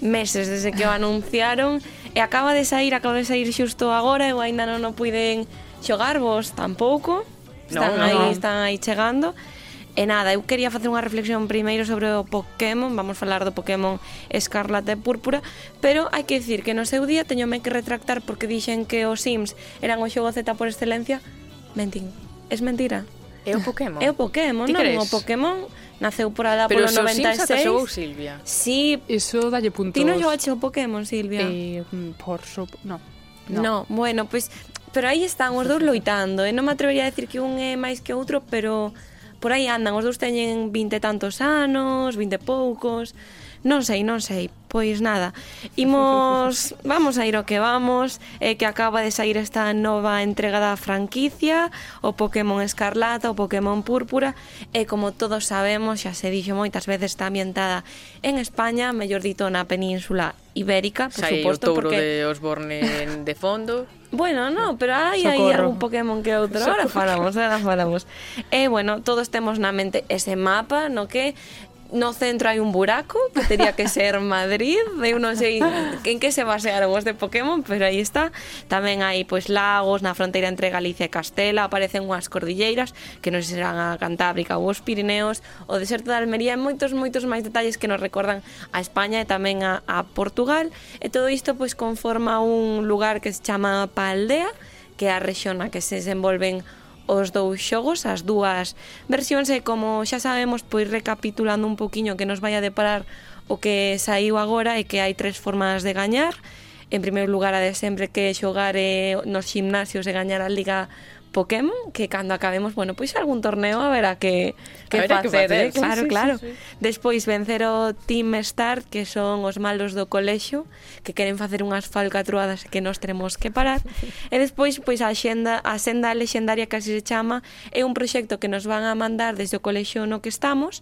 meses desde que o anunciaron e acaba de sair, acaba de sair xusto agora, eu aínda non o puiden xogar vos tampouco. Están no, no. aí, están aí chegando. E nada, eu quería facer unha reflexión primeiro sobre o Pokémon, vamos falar do Pokémon Escarlata e Púrpura, pero hai que dicir que no seu día teñome que retractar porque dixen que os Sims eran o xogo Z por excelencia. Mentín. Es mentira. É o Pokémon. É o Pokémon, non o Pokémon Naceu por alá Pero polo 96. Pero xogou Silvia. Sí. Iso dalle puntos. Ti non xogaste o Pokémon, Silvia? Eh, mm, por so... No. No. no. Bueno, pois... Pues, pero aí están os dous loitando. E eh? non me atrevería a decir que un é máis que outro, pero por aí andan. Os dous teñen vinte tantos anos, vinte poucos Non sei, non sei. Pois nada, imos, vamos a ir o que vamos, eh, que acaba de sair esta nova entrega da franquicia, o Pokémon Escarlata, o Pokémon Púrpura, e como todos sabemos, xa se dixo moitas veces, está ambientada en España, mellor dito na península ibérica, por Sai suposto, o touro porque... de Osborne de fondo. Bueno, no, pero hai aí algún Pokémon que outro. Ahora falamos, ahora falamos. E, eh, bueno, todos temos na mente ese mapa no que no centro hai un buraco que tería que ser Madrid, eu non sei en que se basearon os de Pokémon, pero aí está. Tamén hai pois lagos na fronteira entre Galicia e Castela, aparecen unhas cordilleiras que non se serán a Cantábrica ou os Pirineos, o deserto de Almería e moitos moitos máis detalles que nos recordan a España e tamén a, a Portugal, e todo isto pois conforma un lugar que se chama Paldea, que é a rexión na que se desenvolven os dous xogos, as dúas versións e como xa sabemos, pois recapitulando un poquiño que nos vai a deparar o que saiu agora é que hai tres formas de gañar. En primeiro lugar, a de sempre que xogar eh, nos gimnasios e gañar a Liga Pokémon que cando acabemos, bueno, pois algún torneo a ver a que, que haberá facer, que facer, eh? claro, sí, claro. Sí, sí. Despois vencer o Team Start, que son os malos do colexio, que queren facer unhas falcatruadas que nos teremos que parar. e despois, pois a xenda, a senda lexendaria que así se chama, é un proxecto que nos van a mandar desde o colexio no que estamos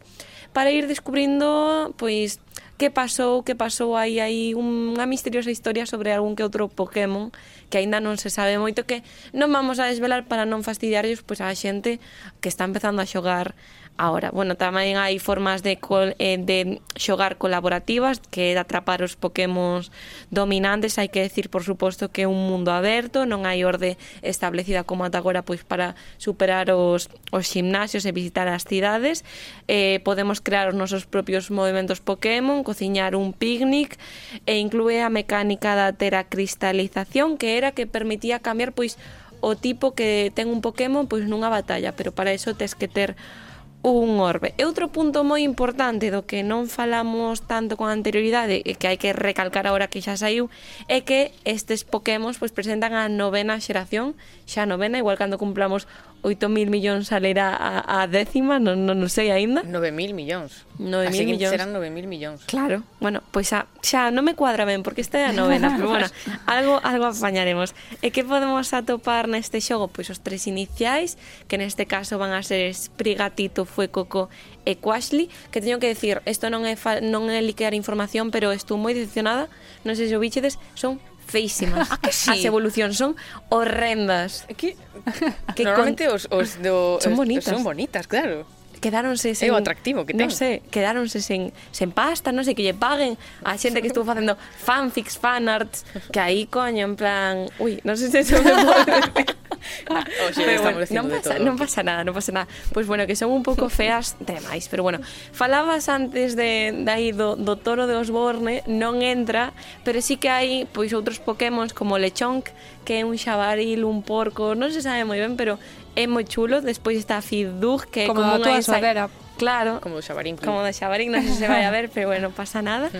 para ir descubrindo pois que pasou, que pasou aí aí unha misteriosa historia sobre algún que outro Pokémon que aínda non se sabe moito que non vamos a desvelar para non fastidiarlles pois pues, a xente que está empezando a xogar Ahora, bueno, tamén hai formas de, col, eh, de xogar colaborativas que é atrapar os pokémons dominantes, hai que decir, por suposto, que é un mundo aberto, non hai orde establecida como ata agora pois para superar os, os gimnasios e visitar as cidades. Eh, podemos crear os nosos propios movimentos Pokémon, cociñar un picnic e inclúe a mecánica da teracristalización que era que permitía cambiar pois o tipo que ten un Pokémon pois nunha batalla, pero para iso tes que ter un orbe. E outro punto moi importante do que non falamos tanto con anterioridade e que hai que recalcar agora que xa saiu é que estes Pokémon pois, presentan a novena xeración, xa novena, igual cando cumplamos 8.000 millóns salerá a, a décima, non, non, non sei aínda. 9.000 millóns. 9.000 millóns. serán 9.000 millóns. Claro, bueno, pois xa, xa non me cuadra ben, porque esta é a novena, pero bueno, algo, algo apañaremos. E que podemos atopar neste xogo? Pois os tres iniciais, que neste caso van a ser Sprigatito, Fuecoco e Quashly, que teño que decir, isto non é, fa, non é liquear información, pero estou moi decepcionada, non sei se o bichedes, son feísimas. Ah, que sí? As evolucións son horrendas. Que, que normalmente con... os, os do son bonitas. Son bonitas, claro quedáronse sen... É o atractivo que ten. Non sei, quedáronse sen, sen pasta, non sei, que lle paguen a xente que estuvo facendo fanfics, fanarts, que aí, coño, en plan... Ui, non sei se se me pode decir ah, oxe, pero bueno, non pasa, non pasa nada, non pasa nada. Pois pues bueno, que son un pouco feas demais, pero bueno, falabas antes de dai do, do toro de Osborne, non entra, pero sí que hai pois outros pokémons como Lechonk, que é un xabaril, un porco, non se sabe moi ben, pero é moi chulo. Despois está Fidug, que é como, como unha esa... Claro. Como do Xabarín. Como do Xabarín, non sei se vai a ver, pero bueno, pasa nada.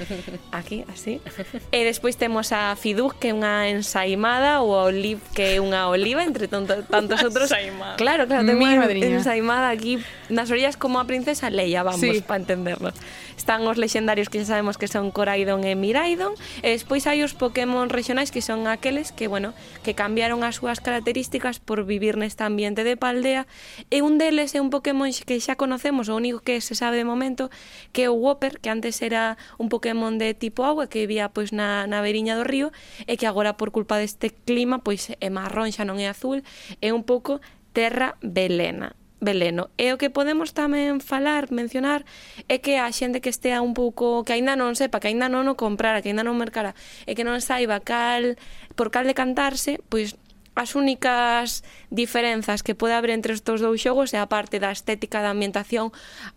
Aquí, así. E despois temos a Fiduz, que é unha ensaimada, ou a Olive, que é unha oliva, entre tanto, tantos outros. ensaimada. Claro, claro, temos unha ensaimada aquí nas orillas como a princesa Leia, vamos, sí. para entendernos. Están os lexendarios que xa sabemos que son Coraidon e Miraidon, e despois hai os Pokémon regionais que son aqueles que, bueno, que cambiaron as súas características por vivir neste ambiente de paldea, e un deles é un Pokémon que xa conocemos, ou único que se sabe de momento que o Whopper, que antes era un Pokémon de tipo agua que vivía pois na, na beiriña do río e que agora por culpa deste clima pois é marrón xa non é azul, é un pouco terra velena veleno. E o que podemos tamén falar, mencionar, é que a xente que estea un pouco, que aínda non sepa, que aínda non o comprara, que aínda non mercara, e que non saiba cal, por cal decantarse, pois as únicas diferenzas que pode haber entre estes dous xogos é a parte da estética da ambientación,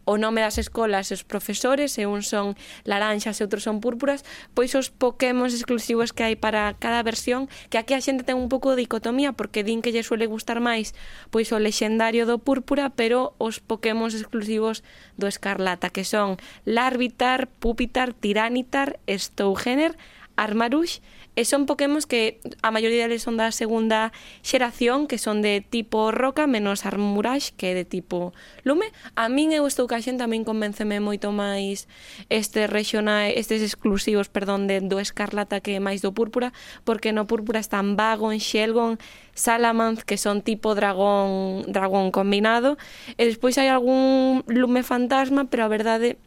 o nome das escolas e os profesores, e uns son laranxas e outros son púrpuras, pois os pokémons exclusivos que hai para cada versión, que aquí a xente ten un pouco de dicotomía, porque din que lle suele gustar máis pois o lexendario do púrpura, pero os pokémons exclusivos do escarlata, que son Larvitar, Pupitar, Tiranitar, Stougener, Armarouche E son Pokémon que a maioría deles son da segunda xeración, que son de tipo roca menos Armurage, que é de tipo lume. A min eu estou caxen tamén convenceme moito máis este regional, estes exclusivos, perdón, de, do Escarlata que máis do Púrpura, porque no Púrpura están Vagon, Shelgon, Salamance, que son tipo dragón dragón combinado, e despois hai algún lume fantasma, pero a verdade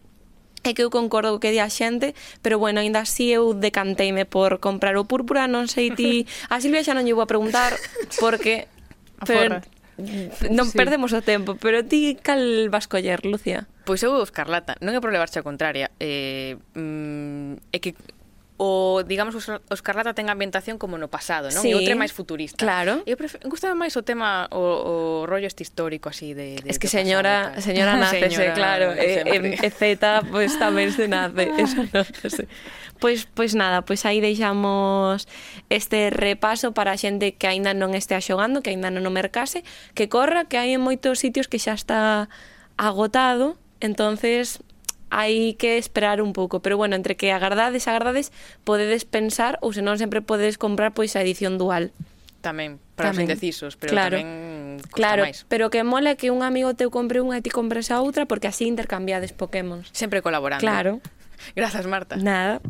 é que eu concordo co que di a xente, pero bueno, aínda así eu decanteime por comprar o púrpura, non sei ti... A Silvia xa non lle vou a preguntar porque... A per... Non sí. perdemos o tempo, pero ti cal vas coller, Lucia? Pois eu escarlata, non é por xa a contraria, eh, mm, é que o digamos os, o Escarlata ten ambientación como no pasado, non? Sí. E outra máis futurista. Claro. Eu pref... gustaba máis o tema o, o rollo este histórico así de, de Es que señora, pasado, señora nace, señora, claro, e, e, e Z pois pues, tamén se nace, eso no, sé. Pois pois nada, pois aí deixamos este repaso para a xente que aínda non estea xogando, que aínda non o mercase, que corra, que hai en moitos sitios que xa está agotado, entonces hai que esperar un pouco, pero bueno, entre que agardades, agardades, podedes pensar ou senón sempre podedes comprar pois a edición dual. Tamén, para tamén. os indecisos, pero claro. tamén costa Claro, máis. pero que mola que un amigo teu compre unha e ti compres a outra porque así intercambiades Pokémon. Sempre colaborando. Claro. Grazas, Marta. Nada.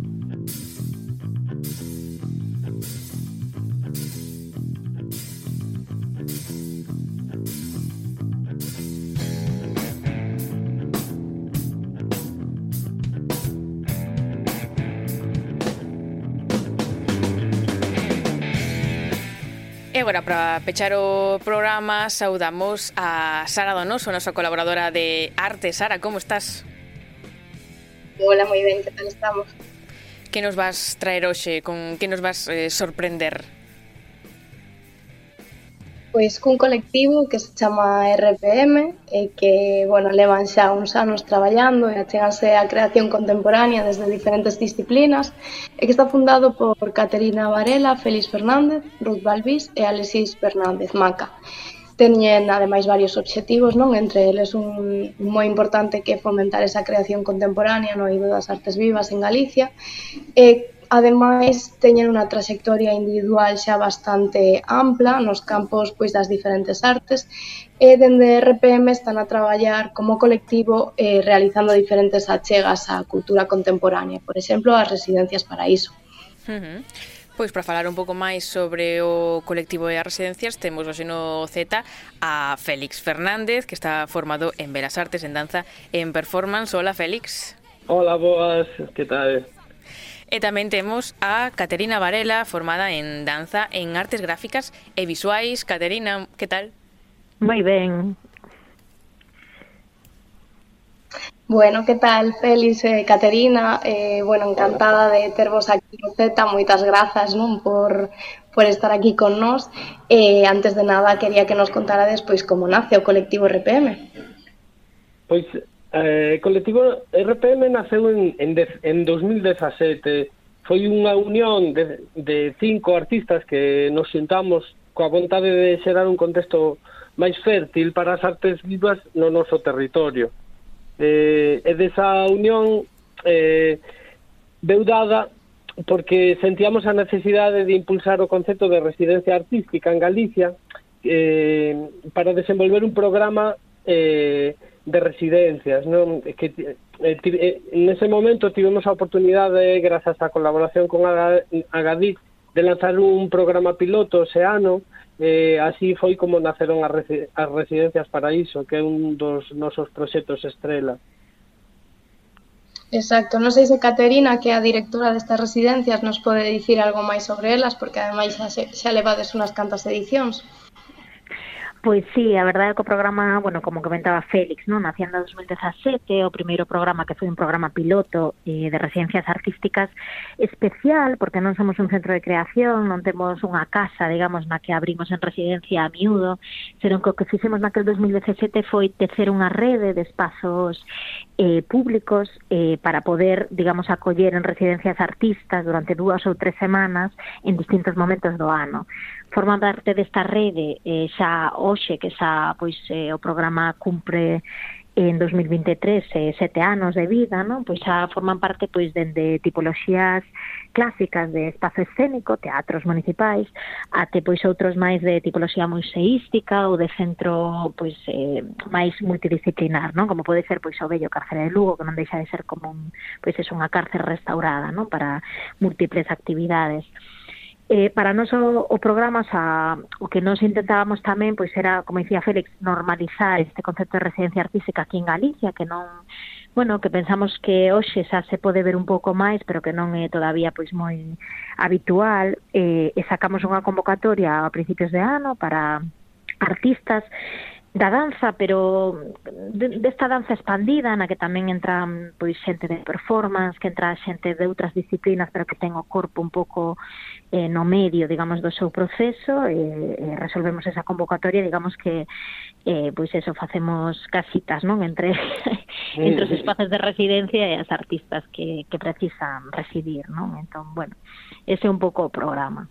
E agora, para pechar o programa, saudamos a Sara Donoso, nosa colaboradora de arte. Sara, como estás? Hola, moi ben, que tal estamos? Que nos vas traer hoxe? Con que nos vas eh, sorprender? Pois cun colectivo que se chama RPM e eh, que, bueno, levan xa uns anos traballando e acheganse á creación contemporánea desde diferentes disciplinas e que está fundado por Caterina Varela, Félix Fernández, Ruth Balbís e Alexis Fernández Maca. Teñen, ademais, varios obxectivos, non? Entre eles un moi importante que é fomentar esa creación contemporánea no eido das artes vivas en Galicia e Ademais, teñen unha traxectoria individual xa bastante ampla nos campos pois das diferentes artes e dende RPM están a traballar como colectivo eh, realizando diferentes achegas á cultura contemporánea, por exemplo, as residencias para iso. Uh -huh. Pois para falar un pouco máis sobre o colectivo de residencias temos hoxe no Z a Félix Fernández que está formado en Belas Artes, en Danza, e en Performance. Hola Félix. Hola, boas, que tal? E tamén temos a Caterina Varela, formada en danza en artes gráficas e visuais. Caterina, que tal? Moi ben. Bueno, que tal, Félix e eh, Caterina? Eh, bueno, encantada de tervos aquí no Z, moitas grazas non por, por estar aquí con nós. Eh, antes de nada, quería que nos contarades pois como nace o colectivo RPM. Pois Eh, colectivo RPM naceu en, en, dez, en 2017. Foi unha unión de, de cinco artistas que nos sentamos coa vontade de xerar un contexto máis fértil para as artes vivas no noso territorio. Eh, e desa unión eh, veudada porque sentíamos a necesidade de impulsar o concepto de residencia artística en Galicia eh, para desenvolver un programa eh, de residencias, non? Que eh, eh, nese momento tivemos a oportunidade grazas á colaboración con Agadic de lanzar un programa piloto ese ano, eh, así foi como naceron as, resi as residencias Paraíso, que é un dos nosos proxectos estrela. Exacto, non sei se Caterina, que é a directora destas residencias, nos pode dicir algo máis sobre elas, porque ademais xa, xa levades unhas cantas edicións. Pois sí, a verdade é que o programa, bueno, como comentaba Félix, non? Naciendo en 2017, o primeiro programa que foi un programa piloto eh, de residencias artísticas especial, porque non somos un centro de creación, non temos unha casa, digamos, na que abrimos en residencia a miúdo, senón que o que fixemos naquel 2017 foi tecer unha rede de espazos eh, públicos eh, para poder, digamos, acoller en residencias artistas durante dúas ou tres semanas en distintos momentos do ano forman parte desta rede eh, xa hoxe que xa pois eh, o programa cumpre en 2023 eh, sete anos de vida, non? Pois xa forman parte pois dende tipoloxías clásicas de espazo escénico, teatros municipais, até pois outros máis de tipoloxía museística ou de centro pois eh, máis multidisciplinar, non? Como pode ser pois o bello cárcere de Lugo, que non deixa de ser como un, pois é unha cárcere restaurada, non? Para múltiples actividades. Eh, para nós o, o programa, xa, o que nós intentábamos tamén, pois era, como dicía Félix, normalizar este concepto de residencia artística aquí en Galicia, que non bueno, que pensamos que hoxe xa se pode ver un pouco máis, pero que non é todavía pois moi habitual, eh, e sacamos unha convocatoria a principios de ano para artistas da danza, pero desta danza expandida na que tamén entra pois xente de performance, que entra xente de outras disciplinas, pero que ten o corpo un pouco eh, no medio, digamos, do seu proceso e, e resolvemos esa convocatoria, digamos que eh, pois eso, facemos casitas, non? Entre, entre os espazos de residencia e as artistas que, que precisan residir, non? Entón, bueno, ese é un pouco o programa.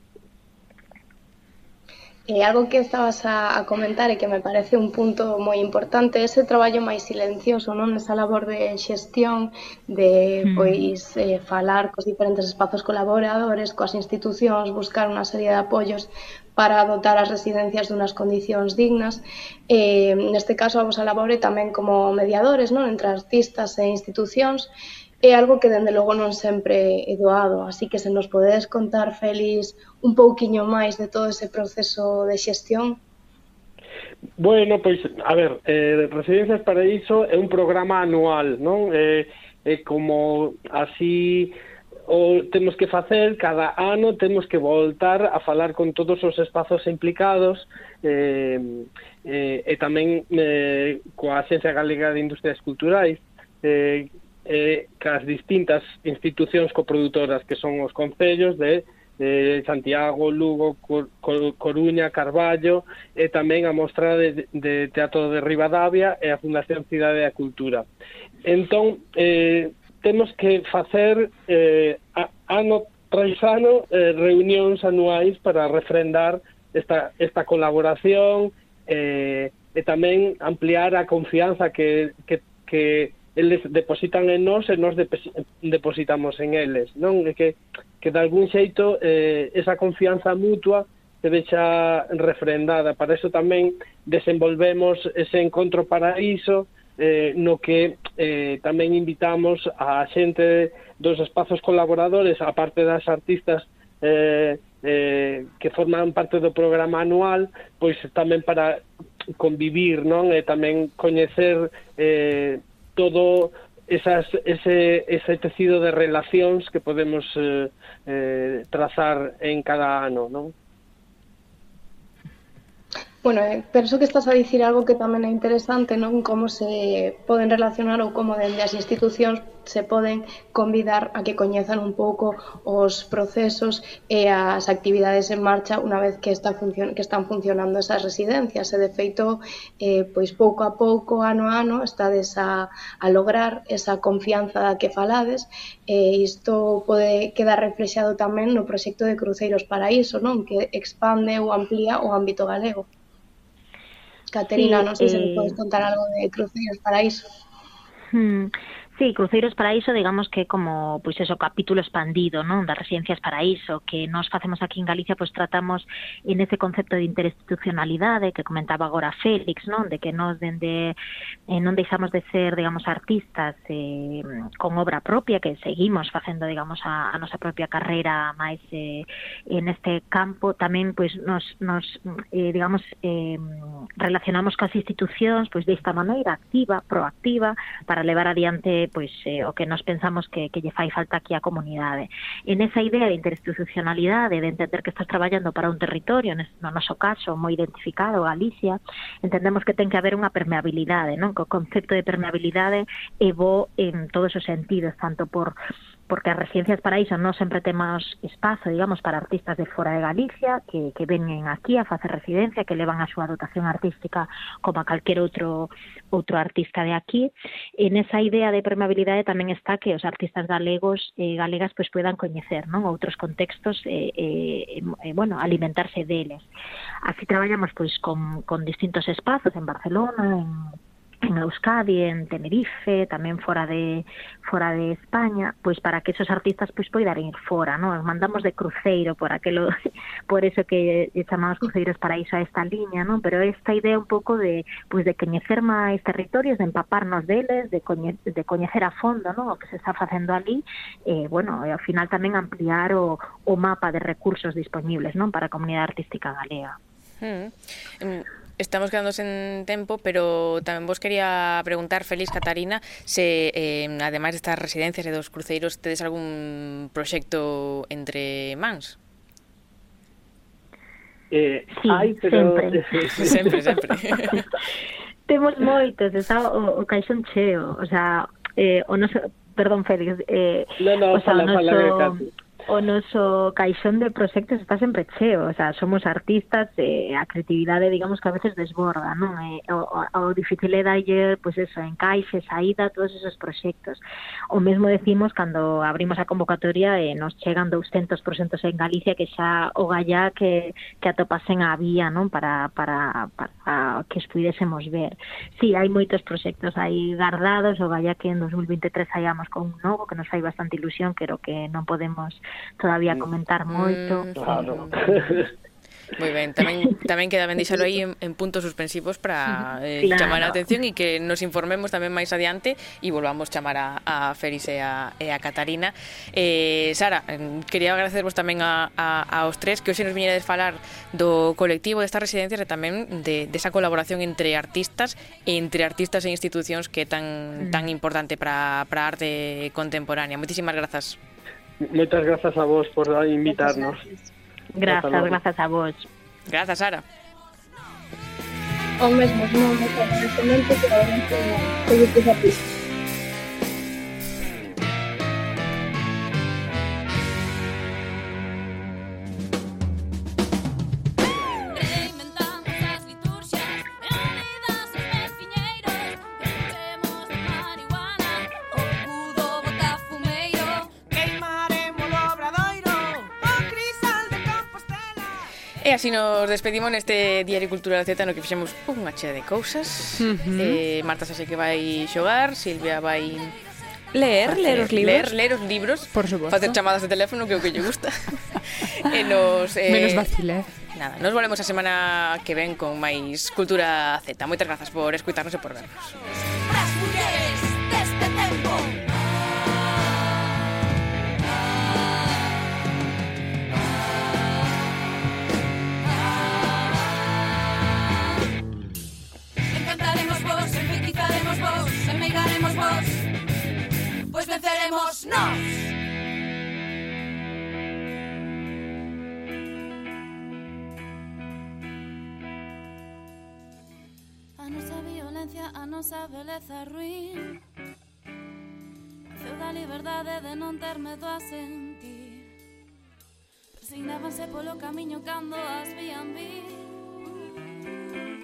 E algo que estabas a, a comentar e que me parece un punto moi importante ese traballo máis silencioso, non? Esa labor de xestión de mm. pois eh, falar cos diferentes espazos colaboradores, coas institucións, buscar unha serie de apoios para dotar as residencias dunhas condicións dignas. Eh, neste caso, a vosa labor é tamén como mediadores, non? Entre artistas e institucións é algo que dende logo non sempre é doado, así que se nos podedes contar, Félix, un pouquiño máis de todo ese proceso de xestión. Bueno, pois, a ver, eh, Residencias Paraíso é un programa anual, non? É, é como así o temos que facer cada ano temos que voltar a falar con todos os espazos implicados eh, eh, e tamén eh, coa Xencia Galega de Industrias Culturais eh, eh, cas distintas institucións coproductoras que son os concellos de eh, Santiago, Lugo, Cor Coruña, Carballo e tamén a Mostra de, de Teatro de Rivadavia e a Fundación Cidade da Cultura. Entón, eh, temos que facer eh, ano tras ano eh, reunións anuais para refrendar esta, esta colaboración eh, e tamén ampliar a confianza que, que, que eles depositan en nós e nós depositamos en eles, non? É que, que de algún xeito eh, esa confianza mutua se vexa refrendada. Para iso tamén desenvolvemos ese encontro paraíso eh, no que eh, tamén invitamos a xente dos espazos colaboradores, aparte das artistas eh, eh, que forman parte do programa anual, pois tamén para convivir, non? E tamén coñecer eh, todo esas, ese, ese tecido de relacións que podemos eh, eh, trazar en cada ano, non? Bueno, eh, penso que estás a dicir algo que tamén é interesante, non? Como se poden relacionar ou como dende as institucións se poden convidar a que coñezan un pouco os procesos e as actividades en marcha unha vez que, está funcion que están funcionando esas residencias e de feito eh, pois pouco a pouco, ano a ano estades a, a lograr esa confianza da que falades e isto pode quedar reflexado tamén no proxecto de Cruceiros Paraíso, non? Que expande ou amplía o ámbito galego. Caterina, sí, non sei eh... se me eh, podes contar algo de Cruceiros Paraíso. Hmm. Sí, Cruceiros Paraíso, digamos que como, pois pues eso, capítulo expandido, non, das residencias paraíso, que nós facemos aquí en Galicia, pois pues, tratamos en ese concepto de interinstitucionalidade que comentaba agora Félix, non, de que nós dende eh, non deixamos de ser, digamos, artistas eh, con obra propia, que seguimos facendo, digamos, a, a nosa propia carreira máis eh, en este campo, tamén, pois, pues, nos, nos eh, digamos, eh, relacionamos coas institucións, pois, desta maneira activa, proactiva, para levar adiante pois eh, o que nos pensamos que, que lle fai falta aquí á comunidade. En esa idea de interinstitucionalidade, de entender que estás traballando para un territorio, no noso caso, moi identificado, Galicia, entendemos que ten que haber unha permeabilidade, non? Que o concepto de permeabilidade é bo en todos os sentidos, tanto por porque as residencias paraíso non sempre temos espazo, digamos, para artistas de fora de Galicia que, que venen aquí a facer residencia, que levan a súa dotación artística como a calquer outro outro artista de aquí. En esa idea de permeabilidade tamén está que os artistas galegos e eh, galegas pois puedan coñecer, non, outros contextos e, eh, e, eh, e bueno, alimentarse deles. Así traballamos pois con con distintos espazos en Barcelona, en en Euskadi, en Tenerife, tamén fora de fora de España, pois para que esos artistas pois poidan ir fora, non? Os mandamos de cruceiro por aquelo por eso que chamamos cruceiros para iso a esta liña, non? Pero esta idea un pouco de pois de coñecer máis territorios, de empaparnos deles, de coñe, de coñecer a fondo, non? O que se está facendo ali, eh, bueno, e ao final tamén ampliar o, o mapa de recursos disponibles, non? Para a comunidade artística galega. Mm. Estamos quedando en tempo, pero tamén vos quería preguntar, Félix Catarina, se, eh, ademais destas residencias e dos cruceiros, tedes algún proxecto entre mans? Eh, sí, ai, pero... sempre. sempre, sempre. Temos moitos, está o, o caixón cheo, o sea, eh, o noso... Perdón, Félix. Eh, no, no, o sea, fala, noso... fala, que o noso caixón de proxectos está sempre cheo, o sea, somos artistas, eh, a creatividade, digamos, que a veces desborda, non? Eh, o, o, o difícil é darlle, pois pues eso, encaixe, saída, todos esos proxectos. O mesmo decimos cando abrimos a convocatoria e eh, nos chegan 200 proxectos en Galicia que xa o gallá que, que atopasen a vía, non? Para, para, para que os pudésemos ver. Sí, hai moitos proxectos aí guardados, o gallá que en 2023 saíamos con un novo que nos fai bastante ilusión, pero que non podemos todavía mm. comentar moito. Mm, claro. Moi ben, tamén tamén queda ben deixalo aí en, en puntos suspensivos para eh, claro. chamar a atención e que nos informemos tamén máis adiante e volvamos chamar a, a Feris e a, e a Catarina. Eh, Sara, quería agradecervos tamén a, a, aos tres que hoxe nos viñedes falar do colectivo destas residencias e tamén de, desa de colaboración entre artistas e entre artistas e institucións que é tan, mm. tan importante para a arte contemporánea. Moitísimas grazas. Muchas gracias a vos por invitarnos. Gracias, gracias a vos. Gracias, Sara. E así nos despedimos neste Diario Cultural Z no que fixemos unha chea de cousas. Uh -huh. eh, Marta xa que vai xogar, Silvia vai Leer, facer, ler os libros. Leer, ler os libros. Por suposto. Facer chamadas de teléfono, que é o que lle gusta. e nos, eh, Menos vacilar. Eh. Nada, nos volvemos a semana que ven con máis Cultura Z. Moitas grazas por escutarnos e por vernos. As mulleres mesmos, pois venceremos nós. A nosa violencia, a nosa beleza ruín Naceu da liberdade de non ter medo a sentir Resignábanse polo camiño cando as vían vir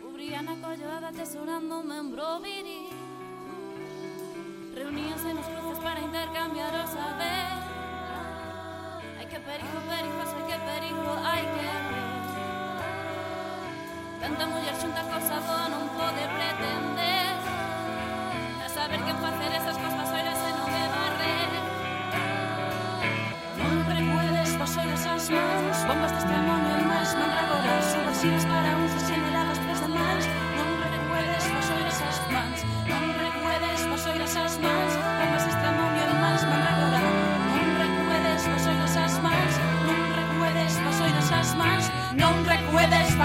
Cubrían a colloada tesourando un membro viril Reuníanse nos cruces para intercambiar o saber Ai que perigo, perigoso, ai que perigo, hai que ver. Tanta muller xunta cosa boa non pode pretender. A saber que facer esas cosas oiras e non me barrer. Non recuedes vos oiras as mans Bombas de extremonio e máis mandragoras Subversivas para uns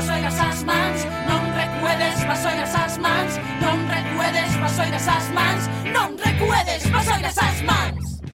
Vas vasoiras as mans Non recuedes, vasoiras as mans. Non recuedes, vasoiras as mans. Non recuedes, vasoiras as mans.